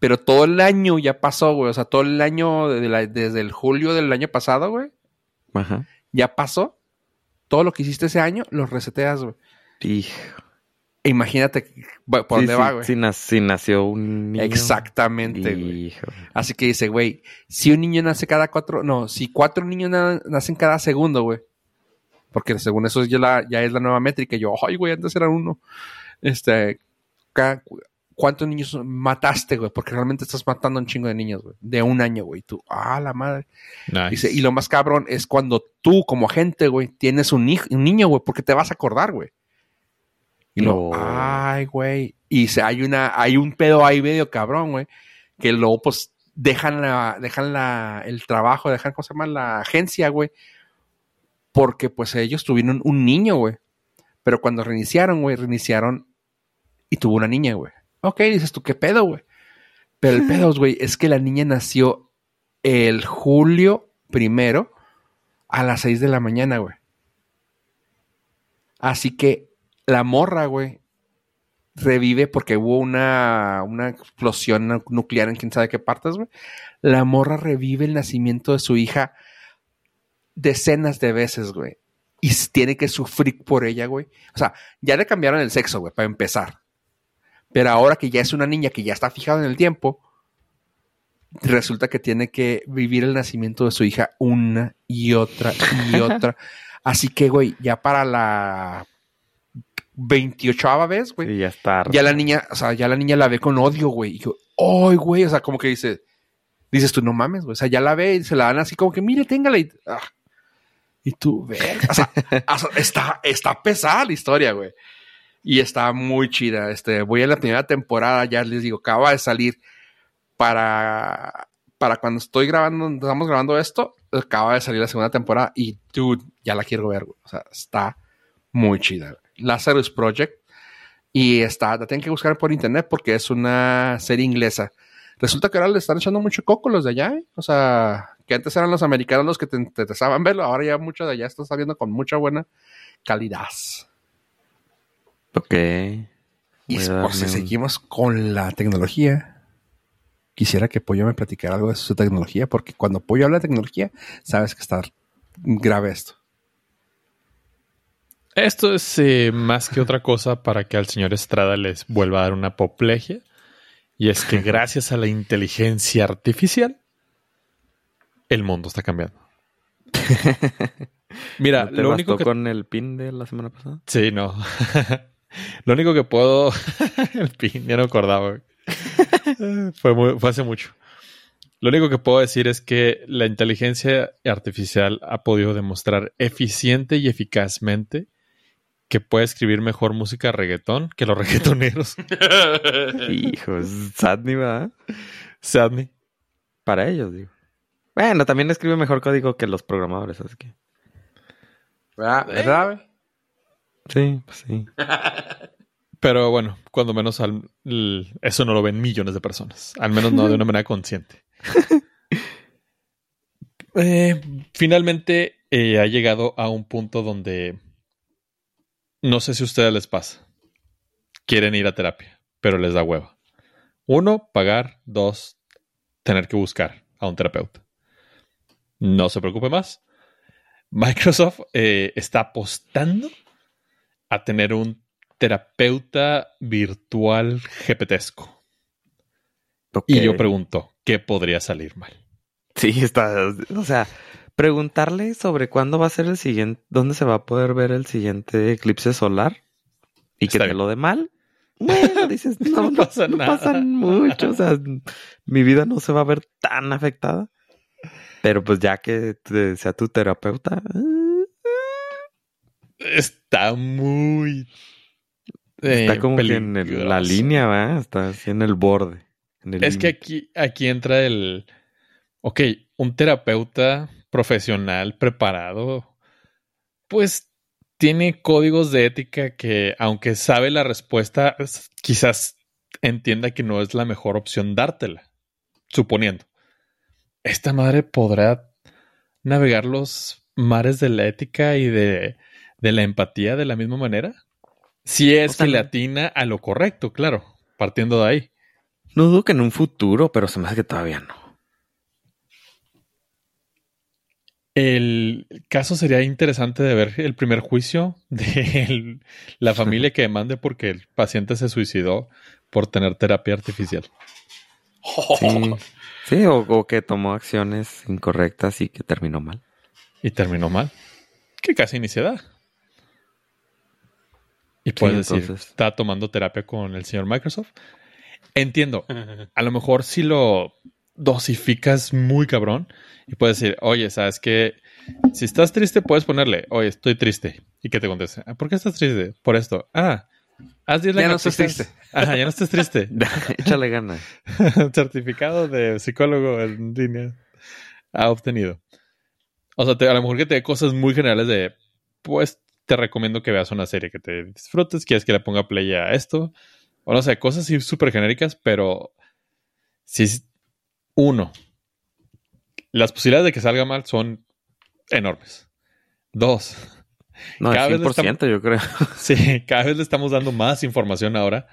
Pero todo el año ya pasó, güey. O sea, todo el año, de la- desde el julio del año pasado, güey, Ajá. ya pasó. Todo lo que hiciste ese año, lo reseteas, güey. Hijo. Imagínate por Sí, dónde sí, va, güey. Si, nac- si nació un niño. Exactamente, güey. Así que dice, güey, si un niño nace cada cuatro, no, si cuatro niños na- nacen cada segundo, güey. Porque según eso ya, la- ya es la nueva métrica. Yo, ay, güey, antes era uno. Este, cada- ¿cuántos niños mataste, güey? Porque realmente estás matando a un chingo de niños, güey. De un año, güey. Tú, ah, la madre. Nice. Dice, y lo más cabrón es cuando tú, como agente, güey, tienes un, un niño, güey, porque te vas a acordar, güey. Y lo, No. ay, güey. Y se, hay una, hay un pedo ahí medio cabrón, güey. Que luego, pues, dejan la, dejan la, el trabajo, dejan, ¿cómo se llama? La agencia, güey. Porque, pues, ellos tuvieron un niño, güey. Pero cuando reiniciaron, güey, reiniciaron y tuvo una niña, güey. Ok, dices tú, ¿qué pedo, güey? Pero el pedo, güey, es que la niña nació el julio primero a las 6 de la mañana, güey. Así que la morra, güey, revive porque hubo una, una explosión nuclear en quién sabe qué partes, güey. La morra revive el nacimiento de su hija decenas de veces, güey. Y tiene que sufrir por ella, güey. O sea, ya le cambiaron el sexo, güey, para empezar. Pero ahora que ya es una niña que ya está fijada en el tiempo, resulta que tiene que vivir el nacimiento de su hija una y otra y otra. Así que, güey, ya para la 28 vez, güey, Sí, ya está. ya la niña, o sea, ya la niña la ve con odio, güey. Y yo, ¡ay, güey! O sea, como que dice, dices tú, no mames, güey. O sea, ya la ve y se la dan así como que, mire, téngala. Y, ah. y tú, ver, o sea, o sea, está, está pesada la historia, güey. Y está muy chida. Este, voy a la primera temporada, ya les digo, acaba de salir para, para cuando estoy grabando, estamos grabando esto, acaba de salir la segunda temporada y, dude, ya la quiero ver, güey. O sea, está muy chida. güey. Lazarus Project. Y está, la tienen que buscar por internet porque es una serie inglesa. Resulta que ahora le están echando mucho coco los de allá, ¿eh? O sea, que antes eran los americanos los que te te interesaban verlo, ahora ya muchos de allá están saliendo con mucha buena calidad. Ok. Y a pues, si seguimos con la tecnología, quisiera que Pollo me platicara algo de su tecnología, porque cuando Pollo habla de tecnología, sabes que está grave esto. Esto es eh, más que otra cosa para que al señor Estrada les vuelva a dar una apoplejia. Y es que gracias a la inteligencia artificial, el mundo está cambiando. Mira, ¿No te lo único que... con el pin de la semana pasada? Sí, no. lo único que puedo... el pin, ya no acordaba. fue, muy- fue hace mucho. Lo único que puedo decir es que la inteligencia artificial ha podido demostrar eficiente y eficazmente que puede escribir mejor música reggaetón que los reggaetoneros. Hijo, es Sadney, ¿verdad? Sadney. Para ellos, digo. Bueno, también escribe mejor código que los programadores, así que. ¿Verdad? Sí, pues sí. Pero bueno, cuando menos al- eso no lo ven millones de personas. Al menos no de una manera consciente. Eh, finalmente eh, ha llegado a un punto donde no sé si a ustedes les pasa. Quieren ir a terapia, pero les da hueva. Uno, pagar. Dos, tener que buscar a un terapeuta. No se preocupe más. Microsoft eh, está apostando a tener un terapeuta virtual GPTesco. Y yo pregunto, ¿qué podría salir mal? Sí, está. O sea, preguntarle sobre cuándo va a ser el siguiente, dónde se va a poder ver el siguiente eclipse solar y Está que te lo de mal. Bueno, dices, no, No no, pasa no nada. pasan mucho. O sea, mi vida no se va a ver tan afectada. Pero pues ya que te- sea tu terapeuta. eh, Está muy... eh, Está como que en el- la línea, ¿va? Está así en el borde. en el Es que aquí, aquí entra el... Ok, un terapeuta profesional preparado, pues tiene códigos de ética que, aunque sabe la respuesta, es- quizás entienda que no es la mejor opción dártela, suponiendo. Esta madre podrá navegar los mares de la ética y de, de la empatía de la misma manera. Si es O sea, que le atina a lo correcto, claro, partiendo de ahí. No dudo que en un futuro, pero se me hace que todavía no. El caso sería interesante de ver el primer juicio de el- la familia que demande porque el paciente se suicidó por tener terapia artificial. Sí, sí o, o que tomó acciones incorrectas y que terminó mal. Y terminó mal. Que casi ni se da. Y puedes decir, entonces- está tomando terapia con el señor Microsoft. Entiendo. A lo mejor si lo dosificas muy cabrón y puedes decir, oye, ¿sabes qué? Si estás triste, puedes ponerle, oye, estoy triste. Y que te conteste, "Ah, ¿por qué estás triste? Por esto. Ah, haz 10 Ya no estás lagartijas". Ajá, ya no estás triste. Échale ganas. Certificado de psicólogo en línea ha obtenido. O sea, te- a lo mejor que te dé cosas muy generales de, pues te recomiendo que veas una serie que te disfrutes, quieres que le ponga play a esto, o no sé, cosas así súper genéricas, pero si uno, las posibilidades de que salga mal son enormes. Dos, No, Cada el vez le 100% yo creo. sí, cada vez le estamos dando más información ahora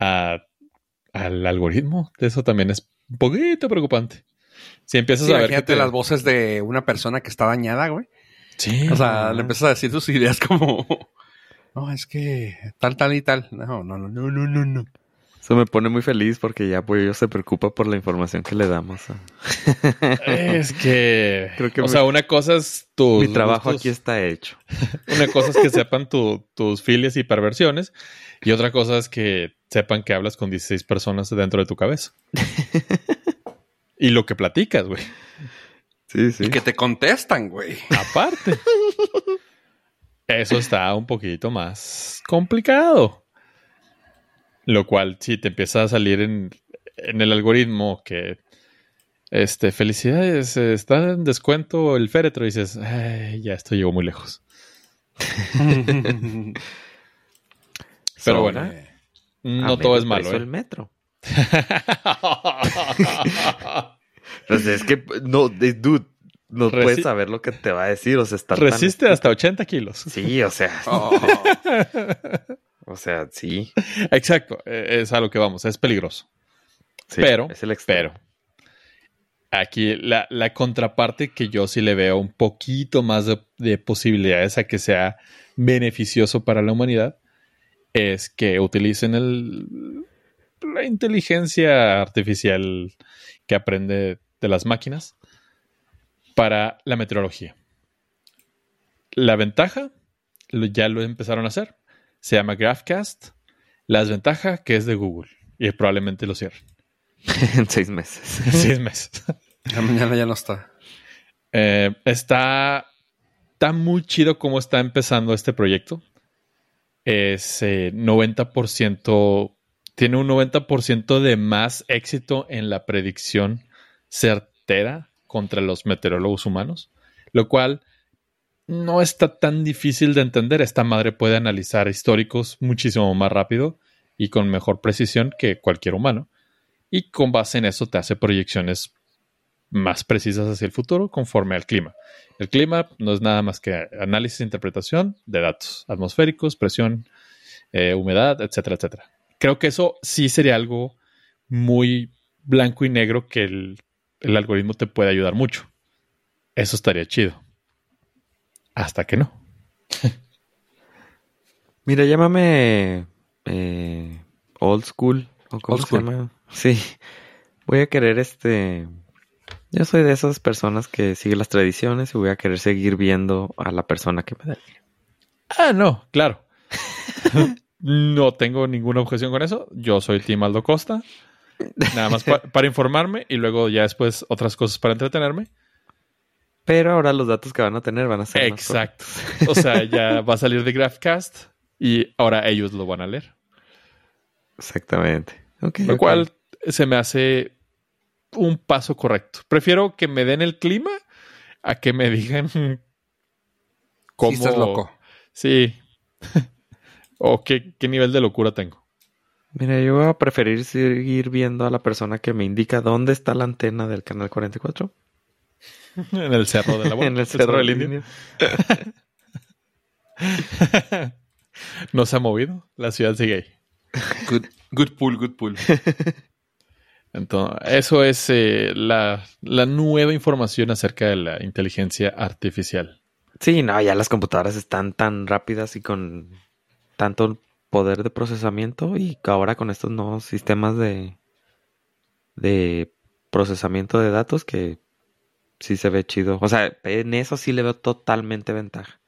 a- al algoritmo. Eso también es un poquito preocupante. Si empiezas Sí, a ver que imagínate te- las voces de una persona que está dañada, güey. Sí, O sea, le empiezas a decir tus ideas como... No, es que tal, tal y tal. No, no, no, no, no, no, no. Eso me pone muy feliz porque ya pues se preocupa por la información que le damos. Es que, Creo que o mi- sea, una cosa es tu Mi trabajo aquí está hecho. Una cosa es que sepan tu- tus filias y perversiones y otra cosa es que sepan que hablas con 16 personas dentro de tu cabeza. y lo que platicas, güey. Sí, sí. Y que te contestan, güey. Aparte. Eso está un poquito más complicado. Lo cual, si te empieza a salir en, en el algoritmo que este, felicidades, eh, está en descuento el féretro, y dices, "Ay, ya esto llegó muy lejos. Pero bueno, Sobre- no todo es malo. ¿eh? el metro. Pues es que no, de- dude, no Resi- puedes saber lo que te va a decir. O sea, está tan- Resiste hasta 80 kilos. Sí, o sea. Oh. O sea, sí. Exacto, eh, es a lo que vamos, es peligroso. sí, Pero, es el. Pero aquí la, la contraparte que yo sí le veo un poquito más de, de posibilidades a que sea beneficioso para la humanidad es que utilicen el, la inteligencia artificial que aprende de las máquinas para la meteorología. La ventaja, lo- ya lo empezaron a hacer, se llama GraphCast. La desventaja, que es de Google. Y probablemente lo cierren. en seis meses. Seis meses. La mañana ya no está. Eh, está, está muy chido cómo está empezando este proyecto. Es eh, 90%, tiene un 90% de más éxito en la predicción certera contra los meteorólogos humanos, lo cual no está tan difícil de entender. Esta madre puede analizar históricos muchísimo más rápido y con mejor precisión que cualquier humano. Y con base en eso te hace proyecciones más precisas hacia el futuro conforme al clima. El clima no es nada más que análisis e interpretación de datos atmosféricos, presión, eh, humedad, etcétera, etcétera. Creo que eso sí sería algo muy blanco y negro que el, el algoritmo te puede ayudar mucho. Eso estaría chido. Hasta que no. Mira, llámame eh, old school. ¿o cómo Old se school. llama? Sí. Voy a querer este. Yo soy de esas personas que sigue las tradiciones y voy a querer seguir viendo a la persona que me da. Ah, no, claro. no tengo ninguna objeción con eso. Yo soy Tim Aldo Costa. Nada más pa- para informarme y luego ya después otras cosas para entretenerme. Pero ahora los datos que van a tener van a ser más Exacto. O sea, ya va a salir de GraphCast y ahora ellos lo van a leer. Exactamente. Lo cual se me hace un paso correcto. Prefiero que me den el clima a que me digan cómo. Sí, estás loco. Sí. o qué, qué nivel de locura tengo. Mira, yo voy a preferir seguir viendo a la persona que me indica dónde está la antena del canal 44. En el cerro de la en el cerro del del Indio. No se ha movido. La ciudad sigue ahí. Good, good pull, good pull. Entonces, eso es eh, la, la nueva información acerca de la inteligencia artificial. Sí, no, ya las computadoras están tan rápidas y con tanto poder de procesamiento y ahora con estos nuevos sistemas de, de procesamiento de datos que sí se ve chido. O sea, en eso sí le veo totalmente ventaja.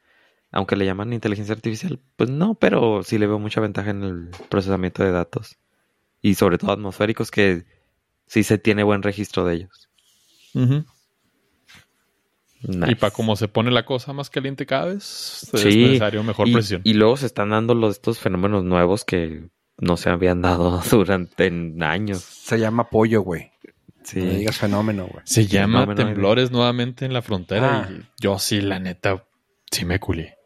Aunque le llaman inteligencia artificial, pues no, pero sí le veo mucha ventaja en el procesamiento de datos. Y sobre todo atmosféricos que sí se tiene buen registro de ellos. Nice. Y para cómo se pone la cosa más caliente cada vez, es Sí, necesario mejor y, presión. y luego se están dando los, estos fenómenos nuevos que no se habían dado durante años. Se llama pollo, güey. Sí. No digas fenómeno, güey. se llama fenómeno temblores nuevamente en la frontera Ah. y yo sí, la neta, sí me culé.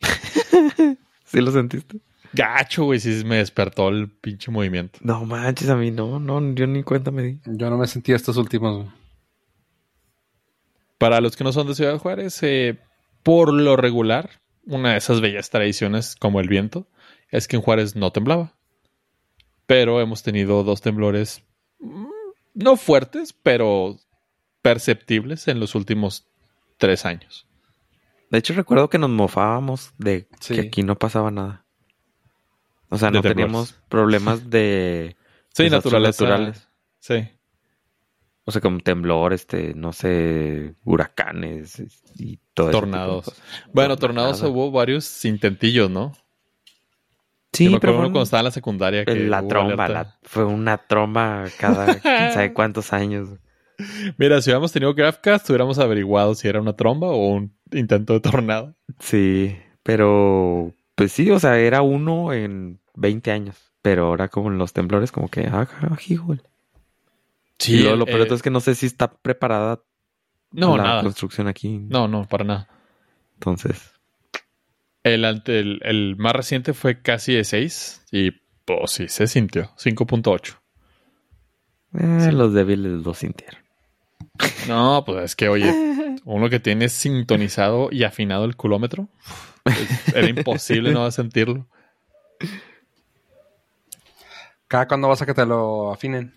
¿Sí lo sentiste? Gacho, güey, sí me despertó el pinche movimiento. No manches, a mí no, no, yo ni cuenta me di. Yo no me sentí estos últimos. güey. Para los que no son de Ciudad Juárez, eh, por lo regular, una de esas bellas tradiciones como el viento es que en Juárez no temblaba. Pero hemos tenido dos temblores no fuertes, pero perceptibles en los últimos tres años. De hecho, recuerdo que nos mofábamos de Sí. que aquí no pasaba nada. O sea, no teníamos problemas de Sí, naturaleza. naturales. Sí. O sea, como temblor, este, no sé, huracanes y todo eso. Tornados. Bueno, tornados hubo varios intentillos, ¿no? Sí, Yo me pero fueron- cuando estaba en la secundaria. Que la tromba, la- fue una tromba cada quién sabe cuántos años. Mira, si hubiéramos tenido GraphCast, hubiéramos averiguado si era una tromba o un intento de tornado. Sí, pero pues sí, o sea, era uno en 20 años. Pero ahora como en los temblores, como que, ah, híjole. Sí, y luego lo peor eh, es que no sé si está preparada No, la nada. construcción aquí. No, no, para nada. Entonces, El, ante- el, el más reciente fue casi de 6 y pues sí, se sintió. 5.8. eh, Sí. los débiles lo sintieron. No, pues es que, oye, uno que tiene sintonizado y afinado el culómetro, era imposible no sentirlo. ¿Cada cuándo vas a que te lo afinen?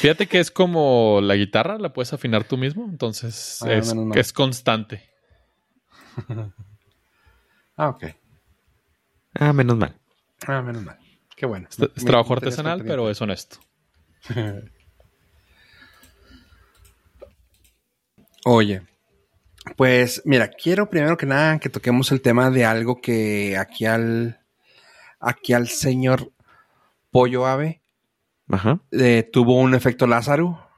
Fíjate que es como la guitarra, la puedes afinar tú mismo, entonces Ah, es, es constante. Ah, ok. Ah, menos mal. Ah, menos mal. Qué bueno. Es, trabajo artesanal, al pero es honesto. Oye, pues mira, quiero primero que nada que toquemos el tema de algo que aquí al aquí al señor Pollo Ave Ajá. eh, tuvo un efecto Lázaro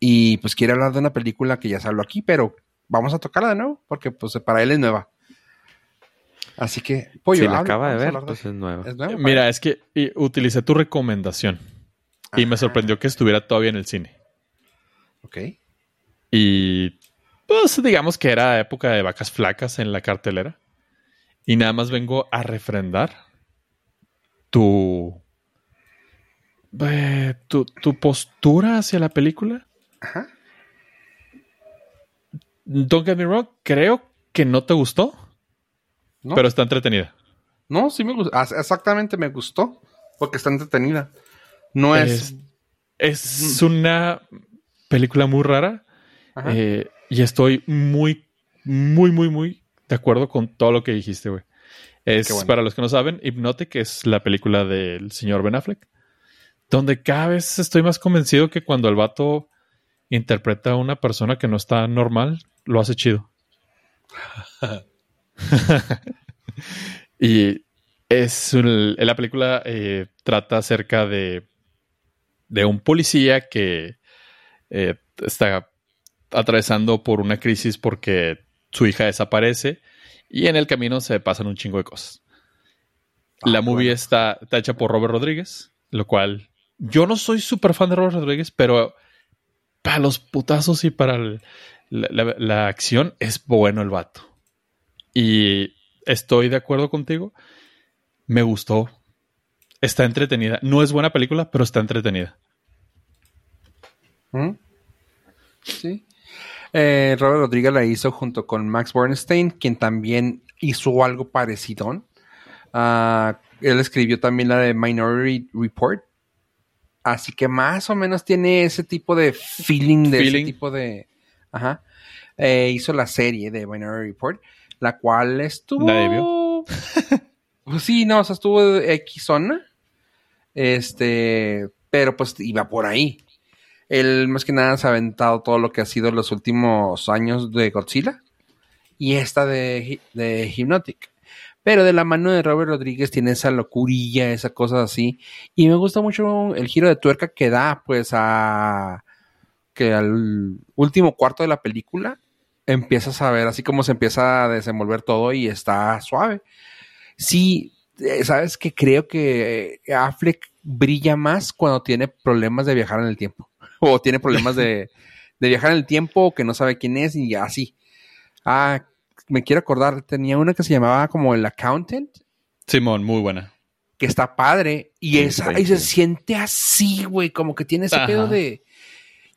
y pues quiere hablar de una película que ya se habló aquí, pero vamos a tocarla de nuevo porque pues para él es nueva. Así que Pollo, si la acaba de ver, hablar pues es nueva. es nueva para Mira, es que y, utilicé tu recomendación y me sorprendió que estuviera todavía en el cine. Ok. Y pues digamos que era época de vacas flacas en la cartelera. Y nada más vengo a refrendar tu, eh, tu, tu postura hacia la película. Ajá. Don't get me wrong, creo que no te gustó, ¿No? pero está entretenida. No, sí me gustó. Ah, Exactamente me gustó. Porque está entretenida. No es. Es, es una película muy rara eh, y estoy muy, muy, muy, muy de acuerdo con todo lo que dijiste, güey. Es, bueno. para los que no saben, Hypnotic es la película del señor Ben Affleck, donde cada vez estoy más convencido que cuando el vato interpreta a una persona que no está normal, lo hace chido. y es un- la película eh, trata acerca de, de un policía que eh, está atravesando por una crisis porque su hija desaparece y en el camino se pasan un chingo de cosas. Ah, la movie bueno. está, está hecha por Robert Rodríguez, lo cual yo no soy súper fan de Robert Rodríguez, pero para los putazos y para el- la, la- la acción es bueno el vato. Y estoy de acuerdo contigo. Me gustó. Está entretenida. No es buena película, pero está entretenida. ¿Mm? Sí. Eh, Robert Rodríguez la hizo junto con Max Bernstein, quien también hizo algo parecido. Ah, él escribió también la de Minority Report. Así que más o menos tiene ese tipo de feeling, de Feeling. ese tipo de. Ajá. Eh, hizo la serie de Minority Report, la cual estuvo. Nadie vio. Pues sí, no, o sea, estuvo X zona. Este, pero pues iba por ahí. Él más que nada se ha aventado todo lo que ha sido los últimos años de Godzilla y esta de, de Hypnotic. Pero de la mano de Robert Rodríguez tiene esa locurilla, esa cosa así. Y me gusta mucho el giro de tuerca que da, pues, a que al último cuarto de la película empiezas a ver así como se empieza a desenvolver todo y está suave. Sí, eh, sabes que creo que eh, Affleck brilla más cuando tiene problemas de viajar en el tiempo. O tiene problemas de, de viajar en el tiempo, o que no sabe quién es y así. Ah, me quiero acordar, tenía una que se llamaba como el accountant, Simón, muy buena. que está padre, y Sí, esa, y se siente así, güey, como que tiene ese Ajá. pedo de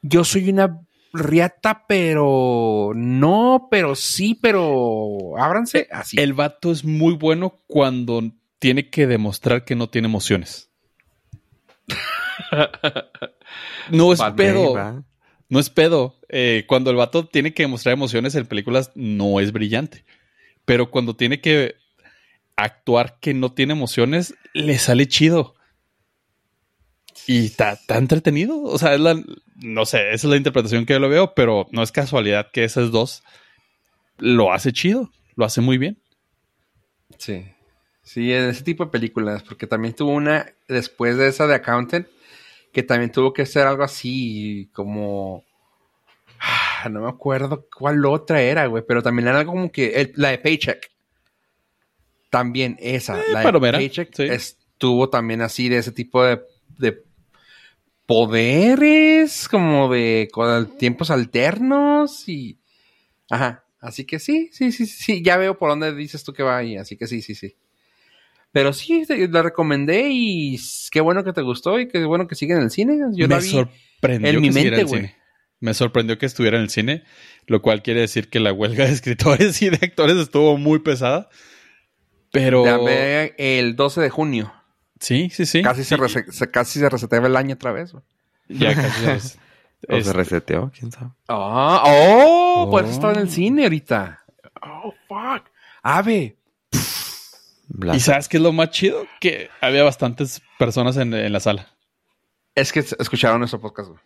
yo soy una riata, pero no, pero sí, pero ábranse, así. El vato es muy bueno cuando tiene que demostrar que no tiene emociones. no es pedo. No es pedo. Eh, cuando el vato tiene que demostrar emociones en películas, no es brillante. Pero cuando tiene que actuar que no tiene emociones, le sale chido. Y está, está entretenido. O sea, es la, no sé, esa es la interpretación que yo lo veo, pero no es casualidad que esas dos lo hace chido, lo hace muy bien. Sí. Sí, en ese tipo de películas, porque también tuvo una después de esa de Accountant, que también tuvo que ser algo así como... ah, No me acuerdo cuál otra era, güey, pero también era algo como que... el- la de Paycheck. También esa, la de Paycheck, sí. estuvo también así de ese tipo de, de poderes, como de con tiempos alternos y... Ajá, así que sí, sí, sí, sí, ya veo por dónde dices tú que va ahí, así que sí, sí, sí. Pero sí, te- la recomendé y qué bueno que te gustó y qué bueno que sigue en el cine. Yo Me la vi. sorprendió en que mi estuviera mente, güey. Me sorprendió que estuviera en el cine, lo cual quiere decir que la huelga de escritores y de actores estuvo muy pesada. Pero La el 12 de junio. Sí, sí, sí. Casi, se, Sí, se- casi se reseteaba el año otra vez, güey. Ya casi. es- O se reseteó, quién sabe. Ah, oh, por eso Oh. estaba en el cine ahorita. Oh, fuck. Ave. ¿Y sabes qué es lo más chido? Que había bastantes personas en, en la sala Es que escucharon nuestro podcast, güey.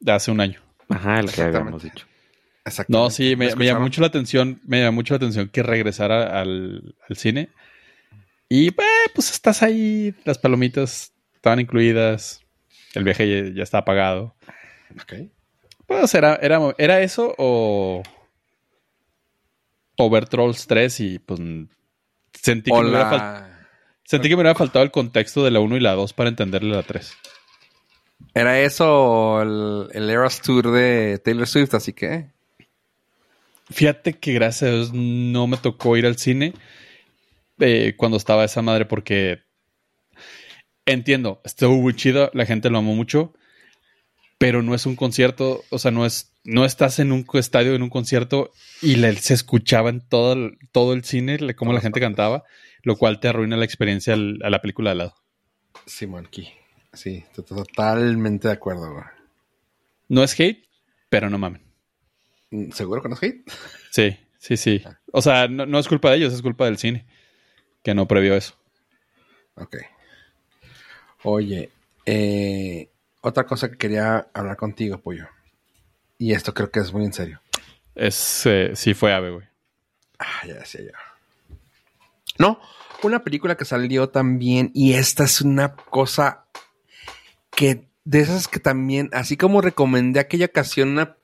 de hace un año. Ajá, el que habíamos dicho. Exacto. No, sí, me, me llamó mucho la atención, me llamó mucho la atención que regresara al, al cine. Y pues, pues estás ahí, las palomitas estaban incluidas, el viaje ya, ya estaba pagado. Ok. Pues era, era, era eso o, o ver Trolls 3 y pues sentí que, me hubiera, sentí que me hubiera faltado el contexto de la 1 y la 2 para entenderle la 3. Era eso el, el Eras Tour de Taylor Swift, así que... Fíjate que gracias a Dios no me tocó ir al cine eh, cuando estaba esa madre porque entiendo, estuvo muy chido, la gente lo amó mucho, pero no es un concierto, o sea, no es, no estás en un estadio, en un concierto y le- se escuchaba en todo el, todo el cine le- cómo la gente cantaba, lo cual te arruina la experiencia al- a la película de al lado. Simón. Sí, to- totalmente de acuerdo. No es hate, pero no mamen. Mm, ¿Seguro que no es hate? Sí, sí, sí. O sea, no, no es culpa de ellos, es culpa del cine, que no previó eso. Ok. Oye, eh, otra cosa que quería hablar contigo, Pollo. Y esto creo que es muy en serio. Es, eh, sí fue ave, güey. Ah, ya decía yo. No, una película que salió también, y esta es una cosa que de esas que también, así como recomendé aquella ocasión, una.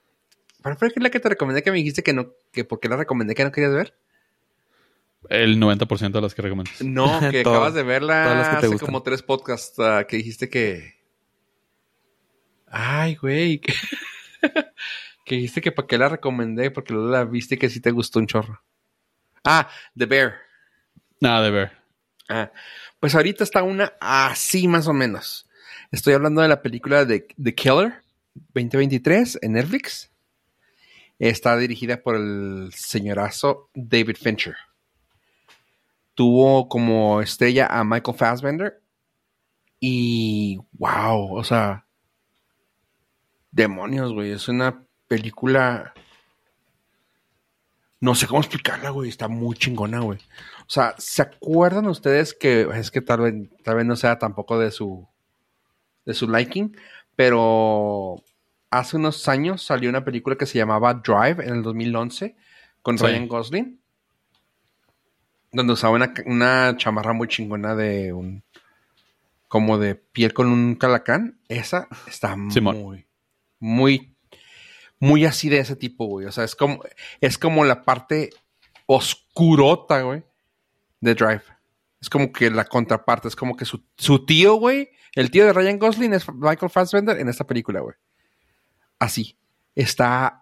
¿Cuál fue la que te recomendé que me dijiste que no, que por qué la recomendé que no querías ver? El 90% de las que recomiendas. No, que Todas- acabas de verla hace gustan. como tres podcasts ah, que dijiste que. Ay, güey. Que, que dijiste que para qué la recomendé, porque luego la viste que sí te gustó un chorro. Ah, The Bear. Nada de ver. Ah, pues ahorita está una así más o menos. Estoy hablando de la película de The Killer 2023 en Netflix. Está dirigida por el señorazo David Fincher. Tuvo como estrella a Michael Fassbender. Y wow, o sea, demonios, güey. Es una película. No sé cómo explicarla, güey. Está muy chingona, güey. O sea, ¿se acuerdan ustedes que es que tal vez, tal vez no sea tampoco de su de su liking, pero hace unos años salió una película que se llamaba Drive en el 2011 con Sí. Ryan Gosling, donde usaba una, una chamarra muy chingona de un como de piel con un calacán. Esa está Simón. muy, muy, muy así de ese tipo, güey. O sea, es como, es como la parte oscurota, güey, de Drive. Es como que la contraparte, es como que su, su tío, güey, el tío de Ryan Gosling es Michael Fassbender en esta película, güey. Así. Está,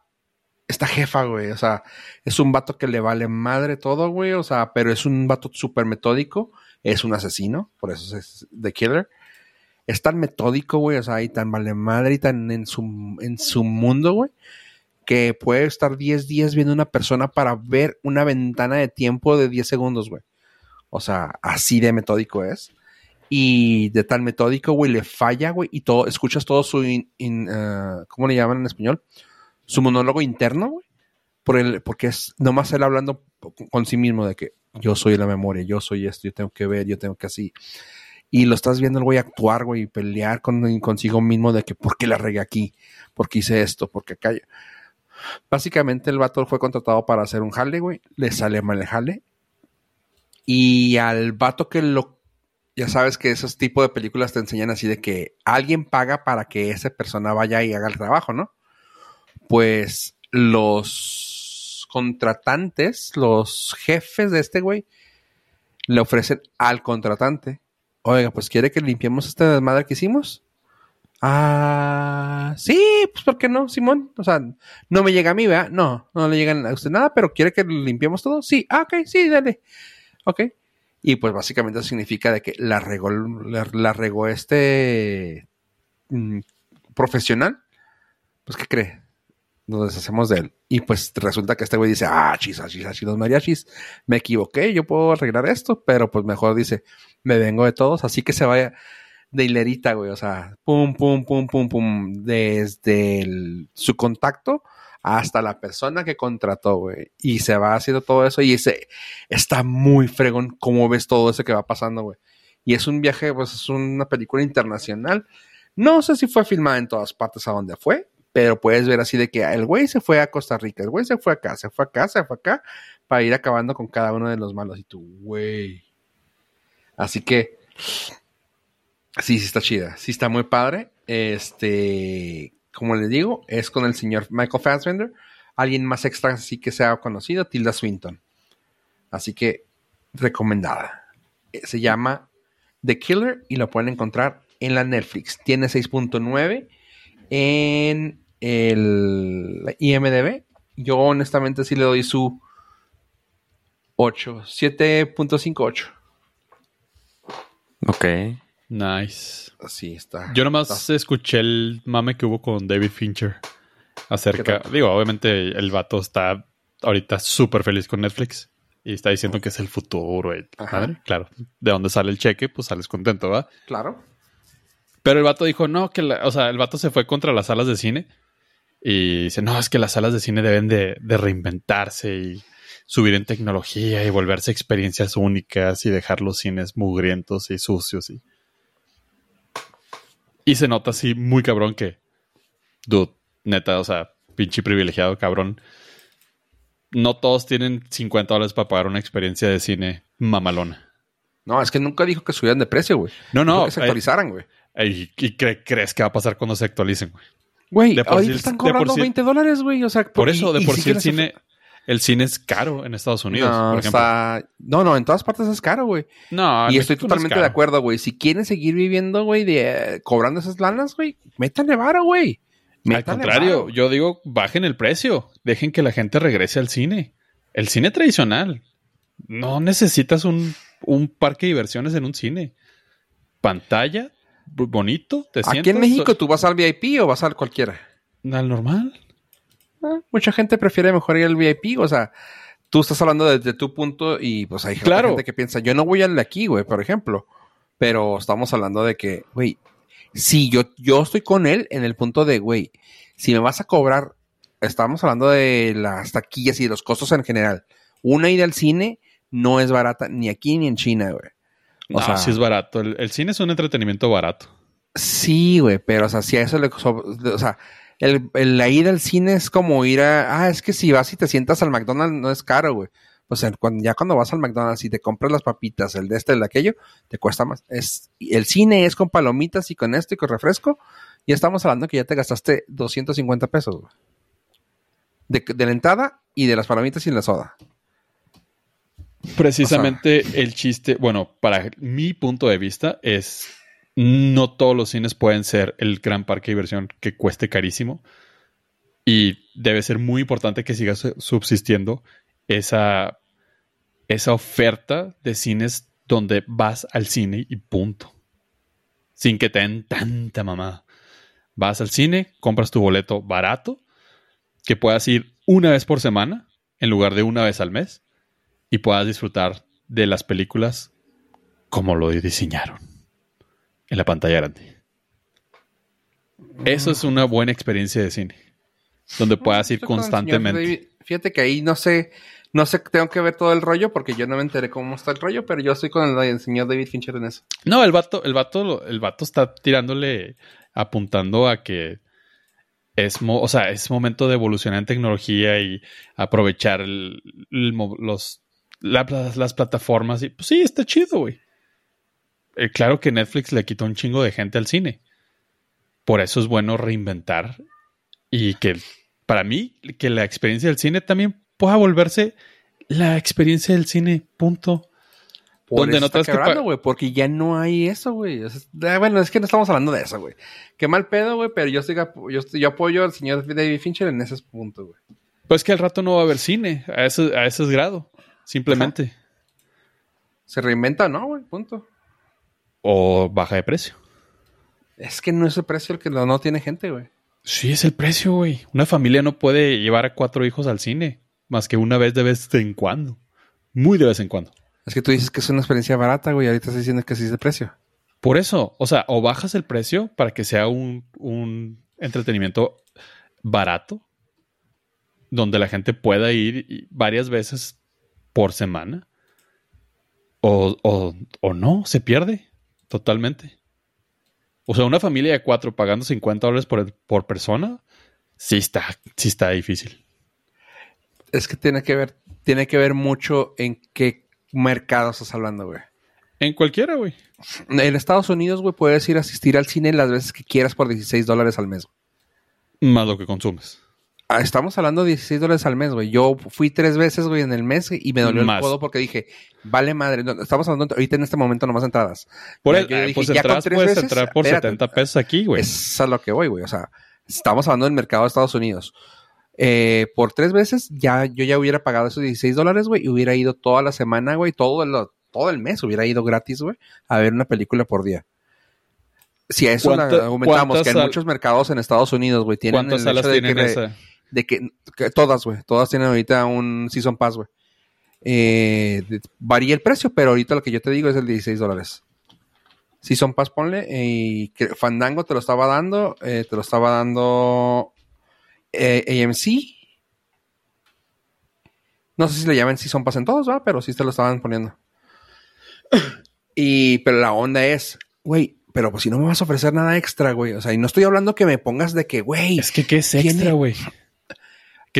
está jefa, güey. O sea, es un vato que le vale madre todo, güey. O sea, pero es un vato súper metódico. Es un asesino, por eso es The Killer. Es tan metódico, güey. O sea, y tan vale madre y tan en su, en su mundo, güey. Que puede estar 10 días viendo una persona para ver una ventana de tiempo de 10 segundos, güey. O sea, así de metódico es. Y de tan metódico, güey, le falla, güey. Y todo, escuchas todo su, in- in, ah, ¿cómo le llaman en español? Su monólogo interno, güey. Por el, porque es nomás él hablando con, sí mismo de que yo soy la memoria, yo soy esto, yo tengo que ver, yo tengo que así. Y lo estás viendo el güey actuar, güey, y pelear con, consigo mismo de que ¿por qué la regué aquí? ¿Por qué hice esto? ¿Por qué acá? Básicamente el vato fue contratado para hacer un jale, güey. Le sale mal el jale. Y al vato que lo... Ya sabes que esos tipos de películas te enseñan así de que alguien paga para que esa persona vaya y haga el trabajo, ¿no? Pues los contratantes, los jefes de este güey, le ofrecen al contratante. Oiga, pues quiere que limpiemos esta desmadre que hicimos. Ah, sí, pues ¿por qué no, Simón? O sea, no me llega a mí, ¿verdad? No, no le llegan a usted nada, pero quiere que limpiemos todo. Sí, ah, ok, sí, dale. Ok. Y pues básicamente eso significa de que la regó, la, la regó este mm, profesional. Pues, ¿qué cree? Nos deshacemos de él. Y pues resulta que este güey dice, ah, chis, ah, chis, ah, los mariachis, me equivoqué, yo puedo arreglar esto, pero pues mejor dice, me vengo de todos, así que se vaya de hilerita, güey, o sea, pum, pum, pum, pum, pum, desde su contacto hasta la persona que contrató, güey, y se va haciendo todo eso y ese está muy fregón cómo ves todo eso que va pasando, güey. Y es un viaje, pues es una película internacional. No sé si fue filmada en todas partes a donde fue, pero puedes ver así de que el güey se fue a Costa Rica, el güey se fue acá, se fue acá, se fue acá, para ir acabando con cada uno de los malos. Y tú, güey. Así que, sí, sí está chida, sí está muy padre. Este, como les digo, es con el señor Michael Fassbender, alguien más extra así que sea conocido, Tilda Swinton. Así que, recomendada. Eh, Se llama The Killer y lo pueden encontrar en la Netflix. Tiene 6.9 en el IMDB. Yo honestamente sí le doy su 8, 7.58. Ok. Nice. Así está. Yo nomás está- escuché el mame que hubo con David Fincher acerca. ¿Qué Digo, obviamente el vato está ahorita súper feliz con Netflix y está diciendo que es el futuro. Ajá. madre, Claro, de dónde sale el cheque, pues sales contento, ¿va? Claro. Pero el vato dijo, no, que la, o sea, el vato se fue contra las salas de cine y dice, no, es que las salas de cine deben de, de reinventarse y subir en tecnología y volverse experiencias únicas y dejar los cines mugrientos y sucios y... Y se nota así muy cabrón que, dude, neta, o sea, pinche privilegiado cabrón. No todos tienen 50 dólares para pagar una experiencia de cine mamalona. No, es que nunca dijo que subieran de precio, güey. No, Dijo no, que se eh, actualizaran, güey. ¿Y, y cre- crees que va a pasar cuando se actualicen, güey? Güey, por ahorita están por cobrando sí- 20 dólares, güey. O sea, Por y- eso, de y por sí sí el cine, el cine es caro en Estados Unidos, no, por ejemplo. está- no, no, en todas partes es caro, güey. No, y estoy México no es totalmente de acuerdo, güey. Si quieren seguir viviendo, güey, de eh, cobrando esas lanas, güey, métanle varo, güey. Al contrario, varo. yo digo, bajen el precio. Dejen que la gente regrese al cine. El cine tradicional. No necesitas un, un parque de diversiones en un cine. Pantalla, bonito, te Aquí sientas, en México, ¿tú vas al VIP o vas al cualquiera? Al normal. Ah, mucha gente prefiere mejor ir al VIP, o sea, tú estás hablando desde tu punto y pues hay Claro. gente que piensa, yo no voy al de aquí, güey, por ejemplo, pero estamos hablando de que, güey, si yo, yo estoy con él en el punto de, güey, si me vas a cobrar, estamos hablando de las taquillas y de los costos en general, una ida al cine no es barata ni aquí ni en China, güey. O no, sea- sí es barato. El, el cine es un entretenimiento barato. Sí, güey, pero o sea, si a eso le... so- O sea, el, el- la ida al cine es como ir a... Ah, es que si vas y te sientas al McDonald's no es caro, güey. O sea, cuando, ya cuando vas al McDonald's y te compras las papitas, el de este, el de aquello, te cuesta más. Es, el cine es con palomitas y con esto y con refresco. Y estamos hablando que ya te gastaste 250 pesos, güey. De, de la entrada y de las palomitas y la soda. Precisamente el chiste, bueno, para mi punto de vista es no todos los cines pueden ser el gran parque de diversión que cueste carísimo y debe ser muy importante que siga su- subsistiendo esa, esa oferta de cines donde vas al cine y punto. Sin que te den tanta mamada. Vas al cine, compras tu boleto barato, que puedas ir una vez por semana en lugar de una vez al mes y puedas disfrutar de las películas como lo diseñaron en la pantalla grande. Eso es una buena experiencia de cine, donde puedas ir constantemente. Fíjate que ahí no sé, no sé, tengo que ver todo el rollo porque yo no me enteré cómo está el rollo, pero yo estoy con el, señor David Fincher en eso. No, el vato, el vato, el vato está tirándole, apuntando a que es, mo- o sea, es momento de evolucionar en tecnología y aprovechar el- los, la- las, las plataformas. Y pues sí, está chido, güey. Eh, claro que Netflix le quitó un chingo de gente al cine. Por eso es bueno reinventar y que para mí que la experiencia del cine también pueda volverse la experiencia del cine, punto. Por Donde eso no está quebrando, güey, porque ya no hay eso, güey. O sea, eh, bueno, es que no estamos hablando de eso, güey. Qué mal pedo, güey, pero yo estoy, yo estoy- yo apoyo al señor David Fincher en ese punto, güey. Pues que al rato no va a haber cine a ese, a ese grado, simplemente. Se reinventa, ¿no, güey? Punto. O baja de precio. Es que no es el precio el que no, no tiene gente, güey. Sí, es el precio, güey. Una familia no puede llevar a cuatro hijos al cine más que una vez de vez en cuando. Muy de vez en cuando. Es que tú dices que es una experiencia barata, güey. Ahorita estás diciendo que sí es de precio. Por eso, o sea, o bajas el precio para que sea un, un entretenimiento barato, donde la gente pueda ir varias veces por semana, o, o- o no, se pierde totalmente. O sea, una familia de cuatro pagando 50 dólares por, por persona, sí está, sí está difícil. Es que tiene que ver, tiene que ver mucho en qué mercado estás hablando, güey. En cualquiera, güey. En Estados Unidos, güey, puedes ir a asistir al cine las veces que quieras por 16 dólares al mes. Más lo que consumes. Estamos hablando de 16 dólares al mes, güey. Yo fui tres veces, güey, en el mes y me dolió Más. el codo porque dije, vale madre. no, estamos hablando ahorita en este momento nomás entradas. Por el, eh, dije, pues entradas puedes veces, entrar por espérate, 70 pesos aquí, güey. Es a lo que voy, güey. O sea, estamos hablando del mercado de Estados Unidos. Eh, por tres veces ya yo ya hubiera pagado esos 16 dólares, güey, y hubiera ido toda la semana, güey, todo el, todo el mes hubiera ido gratis, güey, a ver una película por día. Si a eso le ¿Cuánta- argumentamos que en muchos mercados en Estados Unidos, güey, tienen ¿Cuántas el salas hecho de tienen que, esa? De que, que todas, güey, todas tienen ahorita un Season Pass, güey. Eh, varía el precio, pero ahorita lo que yo te digo es el 16 dólares. Season Pass, ponle, y Fandango te lo estaba dando, eh, te lo estaba dando eh, AMC. No sé si le llaman Season Pass en todos, ¿va? Pero sí te lo estaban poniendo. Y, pero la onda es, güey, pero pues si no me vas a ofrecer nada extra, güey. O sea, y no estoy hablando que me pongas de que, güey, Es que qué es extra, güey.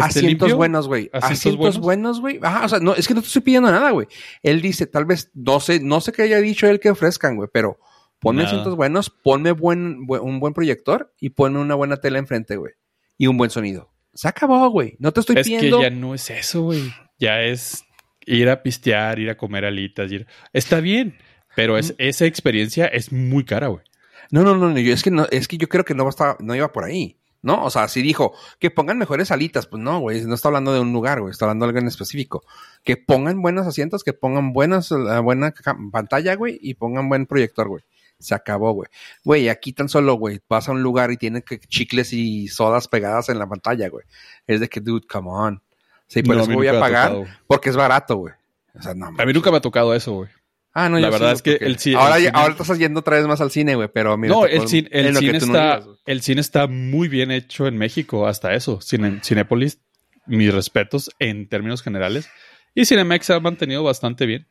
Que asientos buenos, güey. ¿Asientos buenos, güey. Ajá, o sea, no, es que no te estoy pidiendo nada, güey. Él dice, tal vez, no sé, no sé qué haya dicho él que ofrezcan, güey, pero ponme Nada. asientos buenos, ponme buen, buen- un buen proyector y ponme una buena tela enfrente, güey. Y un buen sonido. Se acabó, güey. No te estoy Es pidiendo. que ya no es eso, güey. Ya es ir a pistear, ir a comer alitas. Ir... Está bien, pero es, esa experiencia es muy cara, güey. No, no, no, no, yo- es que no, es que yo creo que no estaba, no iba por ahí. ¿No? O sea, si dijo que pongan mejores alitas, pues no, güey, no está hablando de un lugar, güey, está hablando de algo en específico. Que pongan buenos asientos, que pongan buenas, buena pantalla, güey, y pongan buen proyector, güey. Se acabó, güey. Güey, aquí tan solo, güey, vas a un lugar y tienen que chicles y sodas pegadas en la pantalla, güey. Es de que, dude, come on. Sí, por No, a eso voy a pagar, tocado, porque es barato, güey. O sea, no. A mí nunca me ha tocado eso, güey. Ah, no, La yo verdad sí, es que el ci- ahora, el ya- cine- ahora estás yendo otra vez más al cine, güey, pero mira, No, el, cine, el no está, digas, güey. el cine está muy bien hecho en México, hasta eso. Cine, Cinépolis, mis respetos en términos generales. Y Cinemex se ha mantenido bastante bien.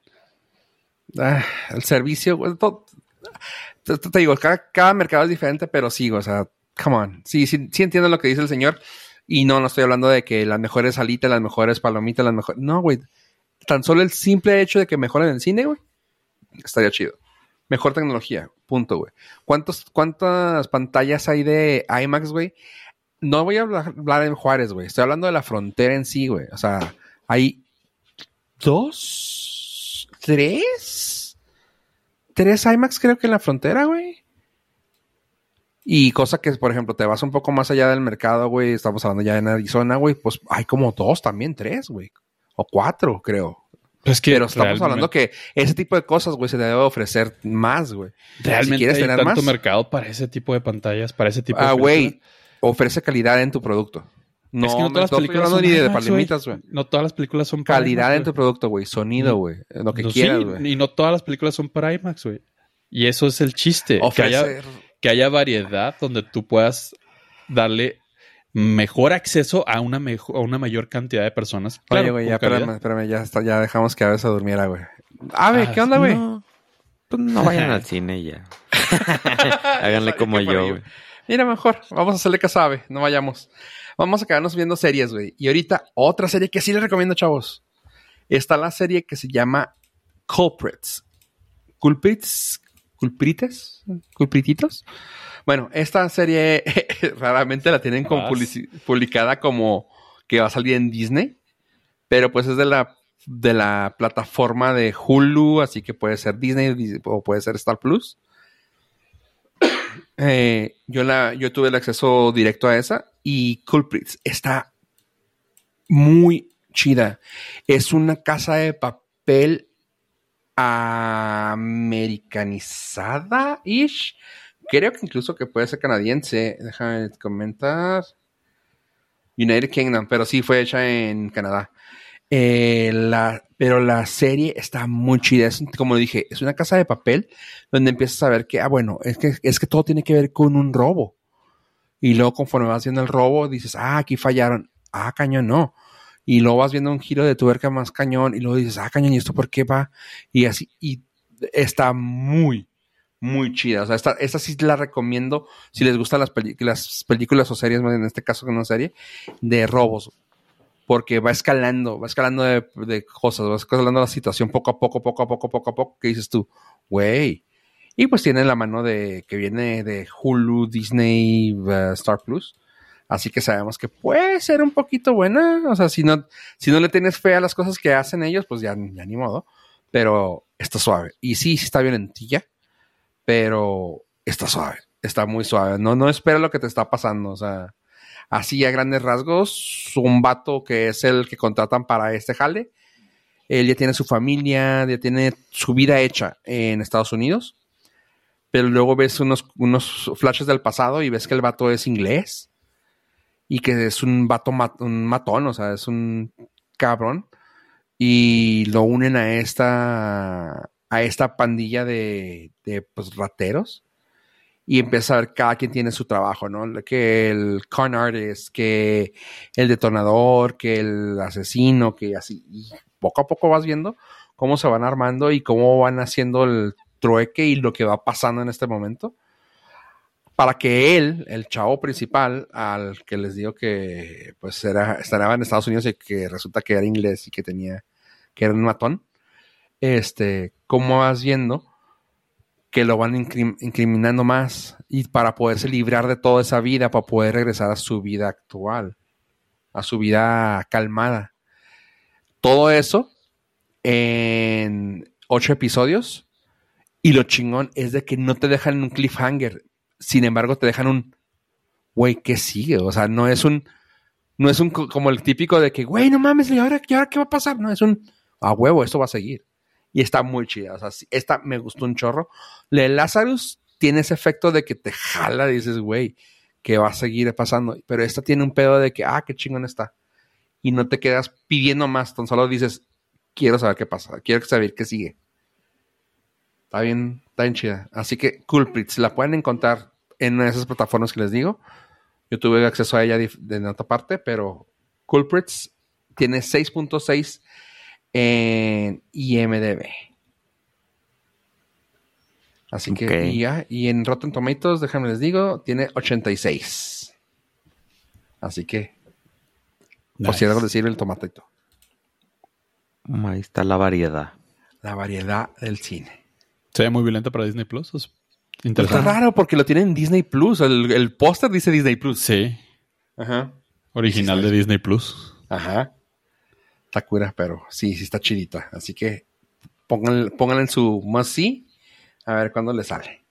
Ah, el servicio, güey, todo- te, te- te digo, cada, cada mercado es diferente, pero sí, o sea, come on. Sí, sí, sí entiendo lo que dice el señor. Y no, no estoy hablando de que las mejores salitas, las mejores palomitas, las mejores. No, güey. Tan solo el simple hecho de que mejoren el cine, güey, estaría chido. Mejor tecnología, punto, güey. ¿Cuántos, ¿Cuántas pantallas hay de IMAX, güey? No voy a hablar, en Juárez, güey. Estoy hablando de la frontera en sí, güey. O sea, hay dos, tres, tres IMAX creo que en la frontera, güey. Y cosa que, por ejemplo, te vas un poco más allá del mercado, güey. Estamos hablando ya en Arizona, güey. Pues hay como dos también, tres, güey. O cuatro, creo. Pues que Pero estamos realmente- hablando que ese tipo de cosas, güey, se debe ofrecer más, güey. Realmente si quieres hay tener tanto más, mercado para ese tipo de pantallas, para ese tipo ah, de güey, películas. ofrece calidad en tu producto. No, es que no todas las películas son ni de IMAX, palomitas, güey. No todas las películas son para Calidad IMAX, en tu güey. producto, güey. Sonido, güey. Lo que No, quieras, sí, güey. y no todas las películas son para IMAX, güey. Y eso es el chiste. Que haya, Ofrecer. que haya variedad donde tú puedas darle mejor acceso a una, mejo- a una mayor cantidad de personas. Oye, güey, ya, espérame, espérame, ya, está, ya dejamos que Ave se durmiera, güey. Ave, Ah, ¿qué onda, güey? No, pues no vayan al cine ya. Háganle como yo, güey. Mira, mejor, vamos a hacerle caso a Ave, no vayamos. Vamos a quedarnos viendo series, güey. Y ahorita, otra serie que sí les recomiendo, chavos. Está la serie que se llama Culprits. Culprits, culprites, culprititos. Bueno, esta serie raramente la tienen como publicada como que va a salir en Disney, pero pues es de la de la plataforma de Hulu, así que puede ser Disney Dis- o puede ser Star Plus. Eh, yo, la, yo tuve el acceso directo a esa y Culprits está muy chida. Es una casa de papel americanizada-ish Creo que incluso que puede ser canadiense. Déjame comentar. United Kingdom, pero sí fue hecha en Canadá. Eh, la, pero la serie está muy chida. Es, como dije, es una casa de papel donde empiezas a ver que, ah, bueno, es que, es que todo tiene que ver con un robo. Y luego conforme vas viendo el robo, dices, ah, aquí fallaron. Ah, cañón, no. Y luego vas viendo un giro de tuerca más cañón y luego dices, ah, cañón, ¿y esto por qué va? Y así, y está muy, muy chida. O sea, esta, esta sí la recomiendo si les gustan las, las películas o series, más en este caso que una serie, de robos. Porque va escalando, va escalando de, cosas, va escalando la situación poco a poco, poco a poco, poco a poco, que dices tú, güey. Y pues tiene la mano de que viene de Hulu, Disney, uh, Star Plus. Así que sabemos que puede ser un poquito buena. O sea, si no, si no le tienes fe a las cosas que hacen ellos, pues ya, ya ni modo. Pero está suave. Y sí, sí está violentilla pero está suave, está muy suave. No, no espera lo que te está pasando, o sea, así a grandes rasgos, un vato que es el que contratan para este jale, él ya tiene su familia, ya tiene su vida hecha en Estados Unidos, pero luego ves unos, unos flashes del pasado y ves que el vato es inglés y que es un vato un matón, o sea, es un cabrón y lo unen a esta a esta pandilla de, de pues, rateros y empieza a ver cada quien tiene su trabajo, ¿no? Que el con artist, que el detonador, que el asesino, que así. Y poco a poco vas viendo cómo se van armando y cómo van haciendo el trueque y lo que va pasando en este momento. Para que él, el chavo principal, al que les digo que pues era, estaba en Estados Unidos y que resulta que era inglés y que tenía, que era un matón, este, cómo vas viendo que lo van incriminando más y para poderse librar de toda esa vida, para poder regresar a su vida actual, a su vida calmada. Todo eso en ocho episodios y lo chingón es de que no te dejan un cliffhanger, sin embargo te dejan un, güey, ¿qué sigue? O sea, no es un, no es un como el típico de que, güey, no mames, ¿y ahora, ¿y ahora qué va a pasar? No, es un, a huevo, esto va a seguir y está muy chida. O sea, esta me gustó un chorro. Le Lazarus tiene ese efecto de que te jala, dices, güey, que va a seguir pasando. Pero esta tiene un pedo de que, ah, qué chingón está. Y no te quedas pidiendo más, tan solo dices, quiero saber qué pasa, quiero saber qué sigue. Está bien, está bien chida. Así que Culprits la pueden encontrar en esas plataformas que les digo. Yo tuve acceso a ella de, de otra parte, pero Culprits tiene 6.6 en IMDB. Así que ya, y en Rotten Tomatoes, déjame les digo, tiene 86. Así que, por si algo decir el tomatito. Ahí está la variedad. La variedad del cine. Se ve muy violento para Disney Plus. Es Está raro porque lo tienen en Disney Plus. El, el póster dice Disney Plus. Sí. Ajá. Original de Disney Plus. Ajá está cura, pero sí, sí está chidita. Así que pónganle, en su must see a ver cuándo le sale.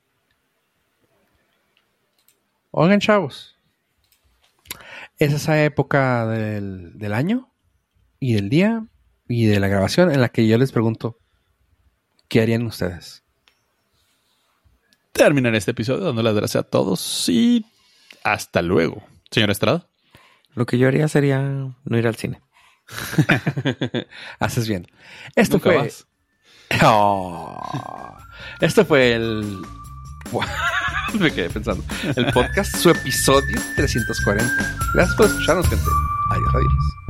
Oigan, chavos. Es esa época del, del año y del día y de la grabación en la que yo les pregunto, ¿qué harían ustedes? Terminar este episodio dando las gracias a todos y hasta luego. Señor Estrada. Lo que yo haría sería no ir al cine. Haces bien. Esto fue. Oh. Esto fue el. Me quedé pensando. El podcast, su episodio 340. Gracias por escucharnos, gente. Adiós, adiós.